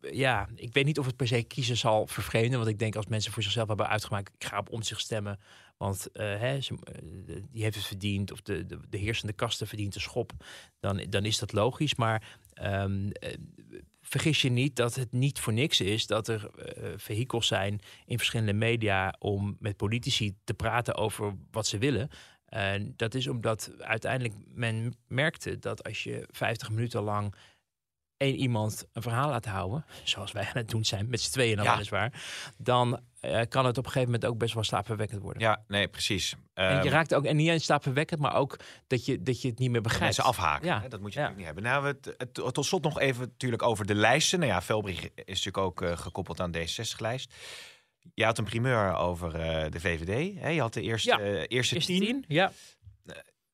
ja, ik weet niet of het per se kiezen zal vervreemden. Want ik denk als mensen voor zichzelf hebben uitgemaakt, ik ga op om zich stemmen. Want eh, hè, eh, die heeft het verdiend, of de, de, de heersende kasten verdient de schop. Dan, dan is dat logisch. Maar ehm, eh, vergis je niet dat het niet voor niks is dat er eh vehikels zijn in verschillende media om met politici te praten over wat ze willen. En dat is omdat uiteindelijk men merkte dat als je 50 minuten lang één iemand een verhaal laat houden, zoals wij aan het doen zijn, met z'n tweeën dan Ja. weliswaar, dan eh, kan het op een gegeven moment ook best wel slaapverwekkend worden. Ja, nee, precies. en Ehm, je raakt ook, en niet eens slaapverwekkend, maar ook dat je, dat je het niet meer begrijpt. mensen afhaken. Ja. Hè? Dat moet je Ja. niet hebben. Nou, we het, het- tot slot nog even natuurlijk over de lijsten. Nou ja, Velbrich is natuurlijk ook eh, gekoppeld aan de D66-lijst. Je had een primeur over eh, de VVD. Hè? Je had de eerste, Ja. eerste Is het tien. tien? Ja.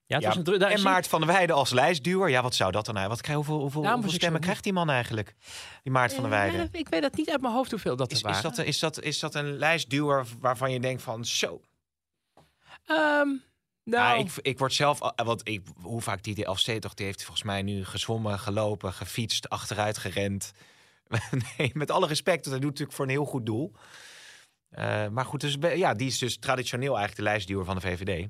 Ja, een en Maart van der Weijden als lijstduwer. Ja, wat zou dat dan nou? Wat krijg, hoeveel hoeveel, hoeveel stemmen krijgt die man eigenlijk? Die Maart van der Eh, Weijden. ik weet dat niet uit mijn hoofd hoeveel dat Is, is, dat, is, dat, is dat een lijstduwer waarvan je denkt van zo? Ehm, nou, ik, ik word zelf, want ik, hoe vaak die de Elfstedentocht, die heeft volgens mij nu gezwommen, gelopen, gefietst, achteruit gerend. nee, met alle respect, dat hij doet natuurlijk voor een heel goed doel. Eh, maar goed, dus, ja, die is dus traditioneel eigenlijk de lijstduwer van de VVD.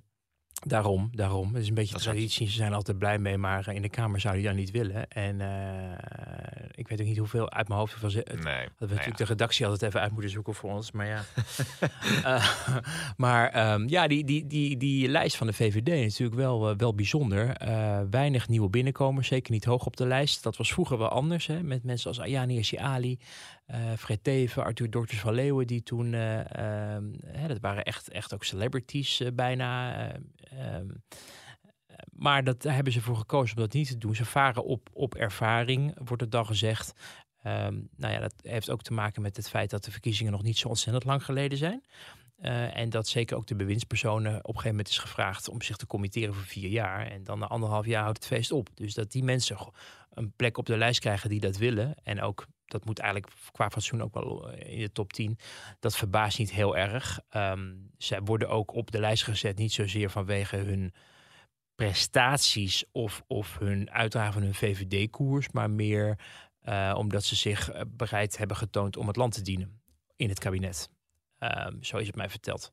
Daarom, daarom. Het is een beetje Dat traditie. Ze zijn altijd blij mee, maar in de Kamer zou hij dat niet willen. En eh, ik weet ook niet hoeveel uit mijn hoofd. Van ze, het, Nee. dat we Nou natuurlijk ja. de redactie altijd even uit moeten zoeken voor ons. Maar ja. Eh, maar ehm, ja, die, die, die, die lijst van de VVD is natuurlijk wel, eh, wel bijzonder. Weinig nieuwe binnenkomers, zeker niet hoog op de lijst. Dat was vroeger wel anders. Hè, met mensen als Ayani Hirsi Ali, eh Fred Teven, Arthur Dokters van Leeuwen. Die toen, eh, ehm, hè, dat waren echt, echt ook celebrities eh, bijna. eh, ehm, maar dat, daar hebben ze voor gekozen om dat niet te doen. Ze varen op, op ervaring, wordt het dan gezegd. Ehm, nou ja, dat heeft ook te maken met het feit dat de verkiezingen nog niet zo ontzettend lang geleden zijn. En dat zeker ook de bewindspersonen op een gegeven moment is gevraagd om zich te committeren voor vier jaar. En dan na anderhalf jaar houdt het feest op. Dus dat die mensen een plek op de lijst krijgen die dat willen. En ook, dat moet eigenlijk qua fatsoen ook wel eh, in de top 10. Dat verbaast niet heel erg. Ehm, zij worden ook op de lijst gezet, niet zozeer vanwege hun prestaties of, of hun uitdragen van hun VVD-koers, maar meer eh, omdat ze zich eh, bereid hebben getoond om het land te dienen in het kabinet. Ehm, zo is het mij verteld.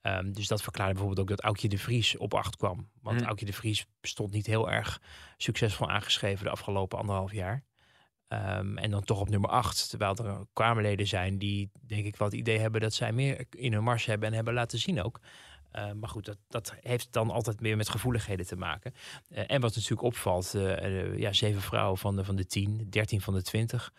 Ehm, dus dat verklaarde bijvoorbeeld ook dat Aukje de Vries op acht kwam. Want Hm. Aukje de Vries stond niet heel erg succesvol aangeschreven de afgelopen anderhalf jaar. Ehm, en dan toch op nummer acht. Terwijl er Kamerleden zijn die denk ik wel het idee hebben dat zij meer in hun mars hebben en hebben laten zien ook. Eh, maar goed, dat, dat heeft dan altijd meer met gevoeligheden te maken. Eh, en wat natuurlijk opvalt, eh, eh, ja, zeven vrouwen van de, van de tien, dertien van de twintig.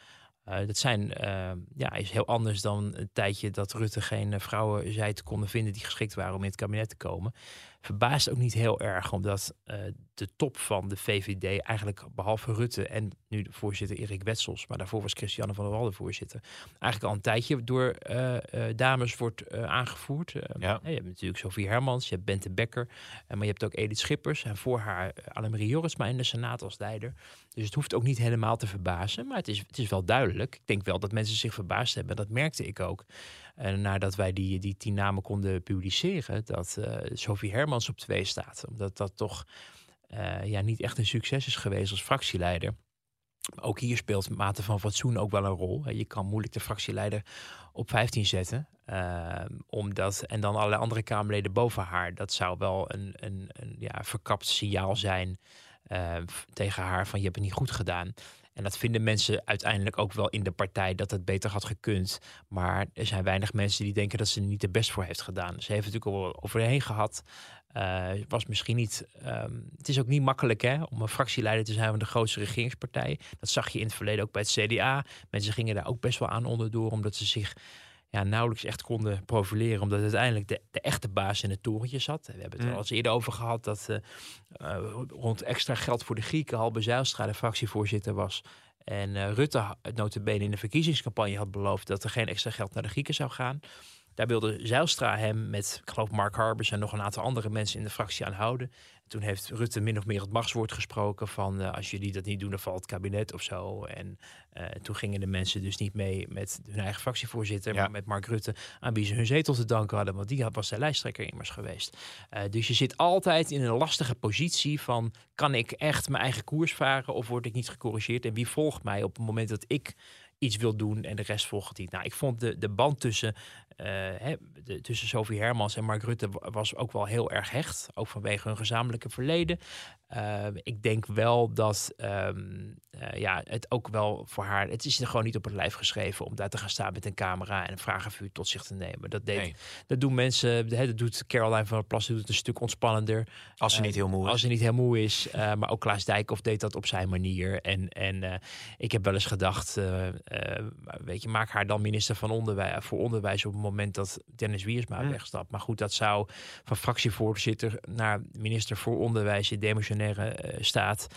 Dat zijn, eh, ja, is heel anders dan een tijdje dat Rutte geen vrouwen zei te konden vinden die geschikt waren om in het kabinet te komen. Verbaast ook niet heel erg, omdat eh, de top van de VVD eigenlijk behalve Rutte en nu de voorzitter Erik Wetsels, maar daarvoor was Christiane van der Wallen voorzitter, eigenlijk al een tijdje door eh, eh, dames wordt aangevoerd. Ja. Je hebt natuurlijk Sofie Hermans, je hebt Bente Becker, maar je hebt ook Edith Schippers en voor haar Annemarie Jorisma in de Senaat als leider. Dus het hoeft ook niet helemaal te verbazen, maar het is, het is wel duidelijk. Ik denk wel dat mensen zich verbaasd hebben, dat merkte ik ook. En nadat wij die, die tien namen konden publiceren, dat eh Sophie Hermans op twee staat. Omdat dat toch eh, ja, niet echt een succes is geweest als fractieleider. Ook hier speelt mate van fatsoen ook wel een rol. Je kan moeilijk de fractieleider op 15 zetten. eh, omdat, en dan allerlei andere Kamerleden boven haar. Dat zou wel een, een, een ja, verkapt signaal zijn eh, tegen haar van je hebt het niet goed gedaan. En dat vinden mensen uiteindelijk ook wel in de partij dat het beter had gekund. Maar er zijn weinig mensen die denken dat ze er niet de best voor heeft gedaan. Ze heeft het natuurlijk al overheen gehad. Uh, was misschien niet. Um, het is ook niet makkelijk hè, om een fractieleider te zijn van de grootste regeringspartij. Dat zag je in het verleden ook bij het CDA. Mensen gingen daar ook best wel aan onderdoor, omdat ze zich ja, nauwelijks echt konden profileren. Omdat uiteindelijk de, de echte baas in het torentje zat. We hebben het er al eens eerder over gehad dat uh, uh, rond extra geld voor de Grieken Halbe Zijlstra de fractievoorzitter was. En uh, Rutte het notabene in de verkiezingscampagne had beloofd dat er geen extra geld naar de Grieken zou gaan. Daar wilde Zijlstra hem met, ik geloof, Mark Harbers en nog een aantal andere mensen in de fractie aan houden. En toen heeft Rutte min of meer het machtswoord gesproken van uh, als jullie dat niet doen, dan valt het kabinet of zo. En uh, toen gingen de mensen dus niet mee met hun eigen fractievoorzitter, ja. maar met Mark Rutte, aan wie ze hun zetel te danken hadden, want die was de lijsttrekker immers geweest. Uh, dus je zit altijd in een lastige positie van, kan ik echt mijn eigen koers varen of word ik niet gecorrigeerd? En wie volgt mij op het moment dat ik iets wil doen en de rest volgt niet. Nou, ik vond de, de band tussen, hè, de, tussen Sophie Hermans en Mark Rutte was ook wel heel erg hecht. Ook vanwege hun gezamenlijke verleden. Uh, ik denk wel dat um, uh, ja, het ook wel voor haar... Het is er gewoon niet op het lijf geschreven om daar te gaan staan met een camera en een vragenvuur tot zich te nemen. Dat, deed, nee. dat doen mensen, hè, dat doet Caroline van der Plas doet het een stuk ontspannender. Als ze niet heel moe is. Als ze niet heel moe is. Maar ook Klaas Dijkhoff deed dat op zijn manier. En, en ik heb wel eens gedacht, weet je, maak haar dan minister van onderwijs, voor onderwijs op het moment dat Dennis Wiersma wegstapt. Maar goed, dat zou van fractievoorzitter naar minister voor onderwijs in demissionaire uh, staat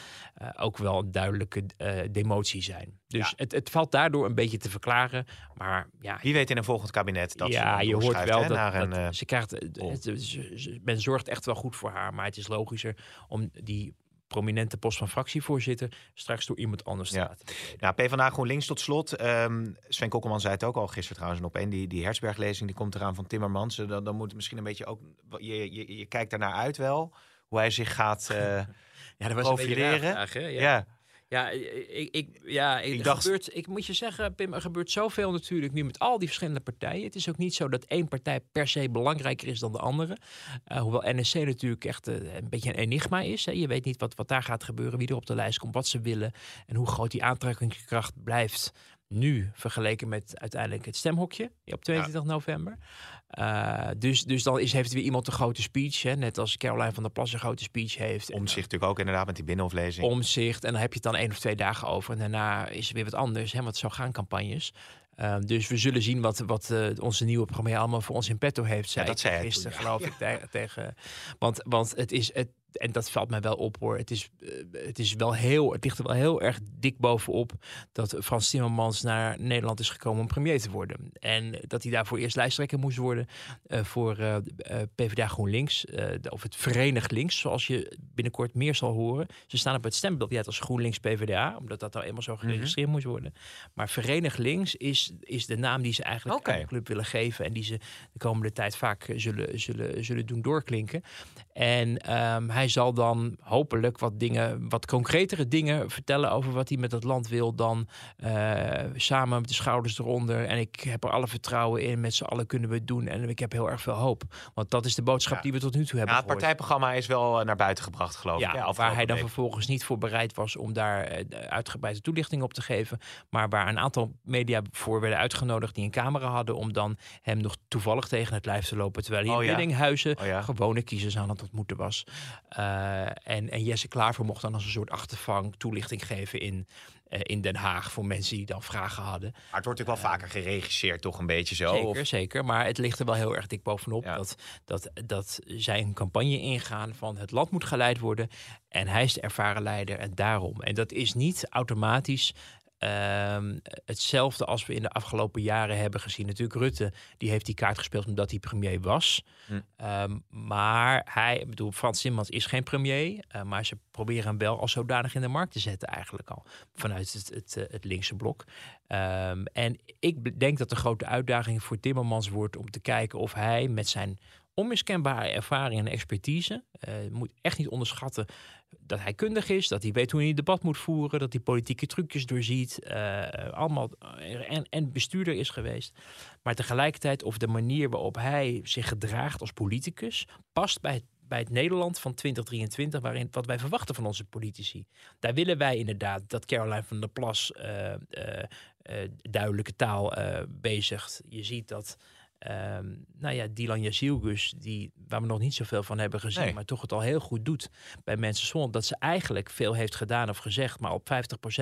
uh, ook wel een duidelijke uh, demotie zijn. Dus ja. het, het, valt daardoor een beetje te verklaren. Maar ja, wie weet in een volgend kabinet dat ja, ze je hoort wel hè, dat, naar dat een, ze krijgt. Het, het, men zorgt echt wel goed voor haar, maar het is logischer om die prominente post van fractievoorzitter straks door iemand anders te ja. Nou, PvdA GroenLinks tot slot. Um, Sven Kokkelman zei het ook al gisteren trouwens op één. Die, die Hersberg-lezing die komt eraan van Timmermans. Dan, dan moet misschien een beetje ook... Je, je, je kijkt daarnaar uit wel. Hoe hij zich gaat uh, ja, dat was profileren. Vraag, ja. ja. Ja, ik, ik, ja, ik, dacht- gebeurt, ik moet je zeggen, Pim, er gebeurt zoveel natuurlijk nu met al die verschillende partijen. Het is ook niet zo dat één partij per se belangrijker is dan de andere. Eh, hoewel NSC natuurlijk echt eh, een beetje een enigma is. Hè. Je weet niet wat, wat daar gaat gebeuren, wie er op de lijst komt, wat ze willen en hoe groot die aantrekkingskracht blijft. Nu vergeleken met uiteindelijk het stemhokje op 22 november. Eh, dus, dus dan is, heeft weer iemand een grote speech. Hè, net als Caroline van der Plas een grote speech heeft. En, Om zich natuurlijk ook inderdaad met die binnenhoflezing. omzicht. En dan heb je het dan één of twee dagen over. En daarna is er weer wat anders. Hè, want zo gaan campagnes. Uh, dus we zullen zien wat, wat uh, onze nieuwe premier allemaal voor ons in petto heeft. Zei dat zei hij gisteren, geloof ja. ik, te- tegen. Want, want het is. Het, en dat valt mij wel op hoor. Het is, uh, het is wel heel. Het ligt er wel heel erg dik bovenop. dat Frans Timmermans naar Nederland is gekomen om premier te worden. En dat hij daarvoor eerst lijsttrekker moest worden. uh, voor PvdA GroenLinks. uh, of het Verenigd Links, zoals je binnenkort meer zal horen. Ze staan op het stembiljet als GroenLinks PvdA. omdat dat nou eenmaal zo geregistreerd mm -hmm. moest worden. Maar Verenigd Links is, is de naam die ze eigenlijk okay. aan de club willen geven. En die ze de komende tijd vaak zullen, zullen, zullen doen doorklinken. En um, hij zal dan hopelijk wat dingen, wat concretere dingen vertellen over wat hij met het land wil. Dan uh, samen met de schouders eronder. En ik heb er alle vertrouwen in. Met z'n allen kunnen we het doen. En ik heb heel erg veel hoop. Want dat is de boodschap ja. die we tot nu toe hebben. Ja, het gehoord. partijprogramma is wel eh, naar buiten gebracht, geloof ik. Ja, waar hij dan week. vervolgens niet voor bereid was om daar uh, uitgebreide toelichting op te geven. Maar waar een aantal media voor werden uitgenodigd die een camera hadden. Om dan hem nog toevallig tegen het lijf te lopen. Terwijl hij oh, in ja. Willinghuizen oh, gewone kiezers aan het ontmoeten was. Uh, en, en Jesse Klaver mocht dan als een soort achtervang toelichting geven in, uh, in Den Haag voor mensen die dan vragen hadden. Maar het wordt natuurlijk wel vaker geregisseerd, toch een beetje zo? Zeker, of? zeker. Maar het ligt er wel heel erg dik bovenop ja. dat, dat, dat zij een campagne ingaan van het land moet geleid worden. En hij is de ervaren leider en daarom. En dat is niet automatisch Um, hetzelfde als we in de afgelopen jaren hebben gezien. Natuurlijk, Rutte die heeft die kaart gespeeld omdat hij premier was. Hm. Um, maar hij, ik bedoel, Frans Timmermans is geen premier. Uh, maar ze proberen hem wel als zodanig in de markt te zetten eigenlijk al. Vanuit het, het, het, het linkse blok. Um, en ik denk dat de grote uitdaging voor Timmermans wordt om te kijken of hij met zijn onmiskenbare ervaring en expertise. Uh, moet echt niet onderschatten dat hij kundig is, dat hij weet hoe hij debat moet voeren, dat hij politieke trucjes doorziet, uh, allemaal en, en bestuurder is geweest. Maar tegelijkertijd of de manier waarop hij zich gedraagt als politicus past bij het bij het Nederland van 2023, waarin wat wij verwachten van onze politici. Daar willen wij inderdaad dat Caroline van der Plas duidelijke taal bezigt. Je ziet dat Um, nou ja, Dylan Jazielgus, die waar we nog niet zoveel van hebben gezien, nee. maar toch het al heel goed doet bij mensen zonder dat ze eigenlijk veel heeft gedaan of gezegd, maar op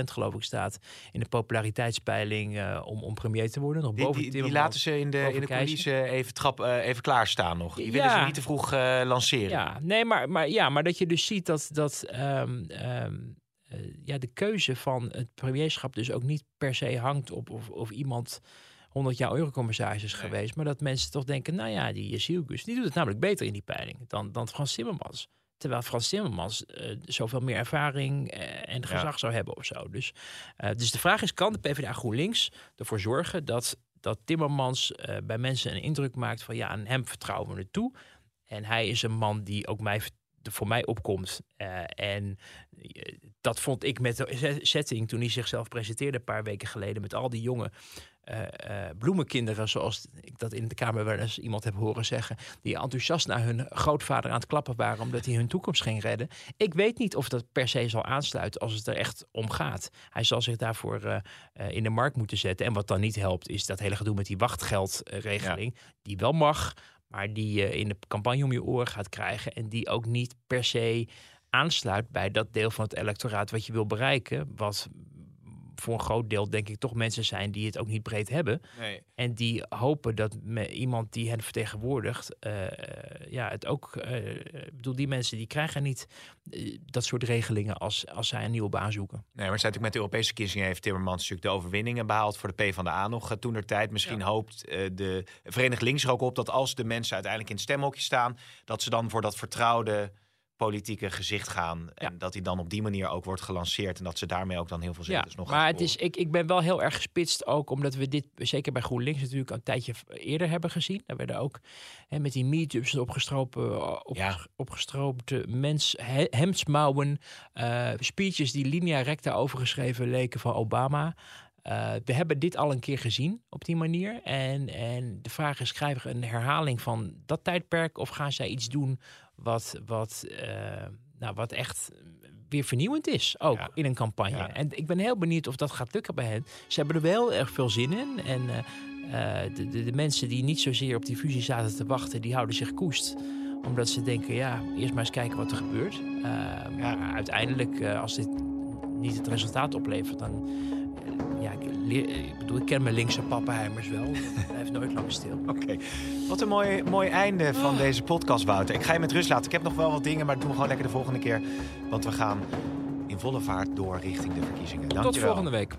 50% geloof ik staat in de populariteitspeiling uh, om, om premier te worden. Nog die, boven die, die laten ze in de, in de coulissen even, trap, uh, even klaarstaan nog. Die ja. willen ze niet te vroeg uh, lanceren. Ja, nee, maar, maar, ja, maar dat je dus ziet dat, dat um, um, ja, de keuze van het premierschap dus ook niet per se hangt op of, of iemand 100 jaar eurocommissaris nee. geweest. Maar dat mensen toch denken, nou ja, die Jezielgus, die doet het namelijk beter in die peiling dan, dan Frans Timmermans. Terwijl Frans Timmermans uh, zoveel meer ervaring uh, en gezag ja. zou hebben of zo. Dus, uh, dus de vraag is, kan de PvdA GroenLinks ervoor zorgen dat, dat Timmermans bij mensen een indruk maakt van ja, aan hem vertrouwen we het toe. En hij is een man die ook mij voor mij opkomt. en dat vond ik met de setting toen hij zichzelf presenteerde een paar weken geleden met al die jonge uh, bloemenkinderen, zoals ik dat in de Kamer wel eens iemand heb horen zeggen, die enthousiast naar hun grootvader aan het klappen waren omdat hij hun toekomst ging redden. Ik weet niet of dat per se zal aansluiten als het er echt om gaat. Hij zal zich daarvoor uh, in de markt moeten zetten. En wat dan niet helpt, is dat hele gedoe met die wachtgeldregeling, ja. die wel mag, maar die je in de campagne om je oren gaat krijgen en die ook niet per se aansluit bij dat deel van het electoraat wat je wil bereiken, wat voor een groot deel denk ik toch mensen zijn die het ook niet breed hebben. Nee. En die hopen dat me, iemand die hen vertegenwoordigt, uh, ja, het ook. Uh, ik bedoel, die mensen die krijgen niet uh, dat soort regelingen als, als zij een nieuwe baan zoeken. Nee, maar zijn natuurlijk met de Europese verkiezingen heeft Timmermans natuurlijk de overwinningen behaald voor de PvdA nog toen der tijd. Misschien ja. hoopt de Verenigd Links er ook op dat als de mensen uiteindelijk in het stemhokje staan, dat ze dan voor dat vertrouwde politieke gezicht gaan. En dat hij dan op die manier ook wordt gelanceerd. En dat ze daarmee ook dan heel veel Ja, zetels nog gaan maar het is, ik, ik ben wel heel erg gespitst ook omdat we dit zeker bij GroenLinks natuurlijk een tijdje eerder hebben gezien. Daar werden ook hè, met die meetups opgestropen, op, Ja. opgestroopte mens, he- hemdsmouwen, eh, speeches die linea recta overgeschreven leken van Obama. Eh, we hebben dit al een keer gezien op die manier. En, en de vraag is, krijgen we een herhaling van dat tijdperk? Of gaan zij iets doen wat, wat, eh, nou, wat echt weer vernieuwend is, ook Ja. in een campagne. Ja. En ik ben heel benieuwd of dat gaat lukken bij hen. Ze hebben er wel erg veel zin in. En eh, eh, de, de, de mensen die niet zozeer op die fusie zaten te wachten, die houden zich koest. Omdat ze denken, ja, eerst maar eens kijken wat er gebeurt. Maar uiteindelijk, eh, als dit niet het resultaat oplevert, dan... ja, ik, bedoel, ik ken mijn linkse pappenheimers wel. Dat blijft nooit lang stil. Oké, wat een mooi, mooi einde van deze podcast, Wouter. Ik ga je met rust laten. Ik heb nog wel wat dingen, maar doen we gewoon lekker de volgende keer. Want we gaan in volle vaart door richting de verkiezingen. Dankjewel. Tot volgende week.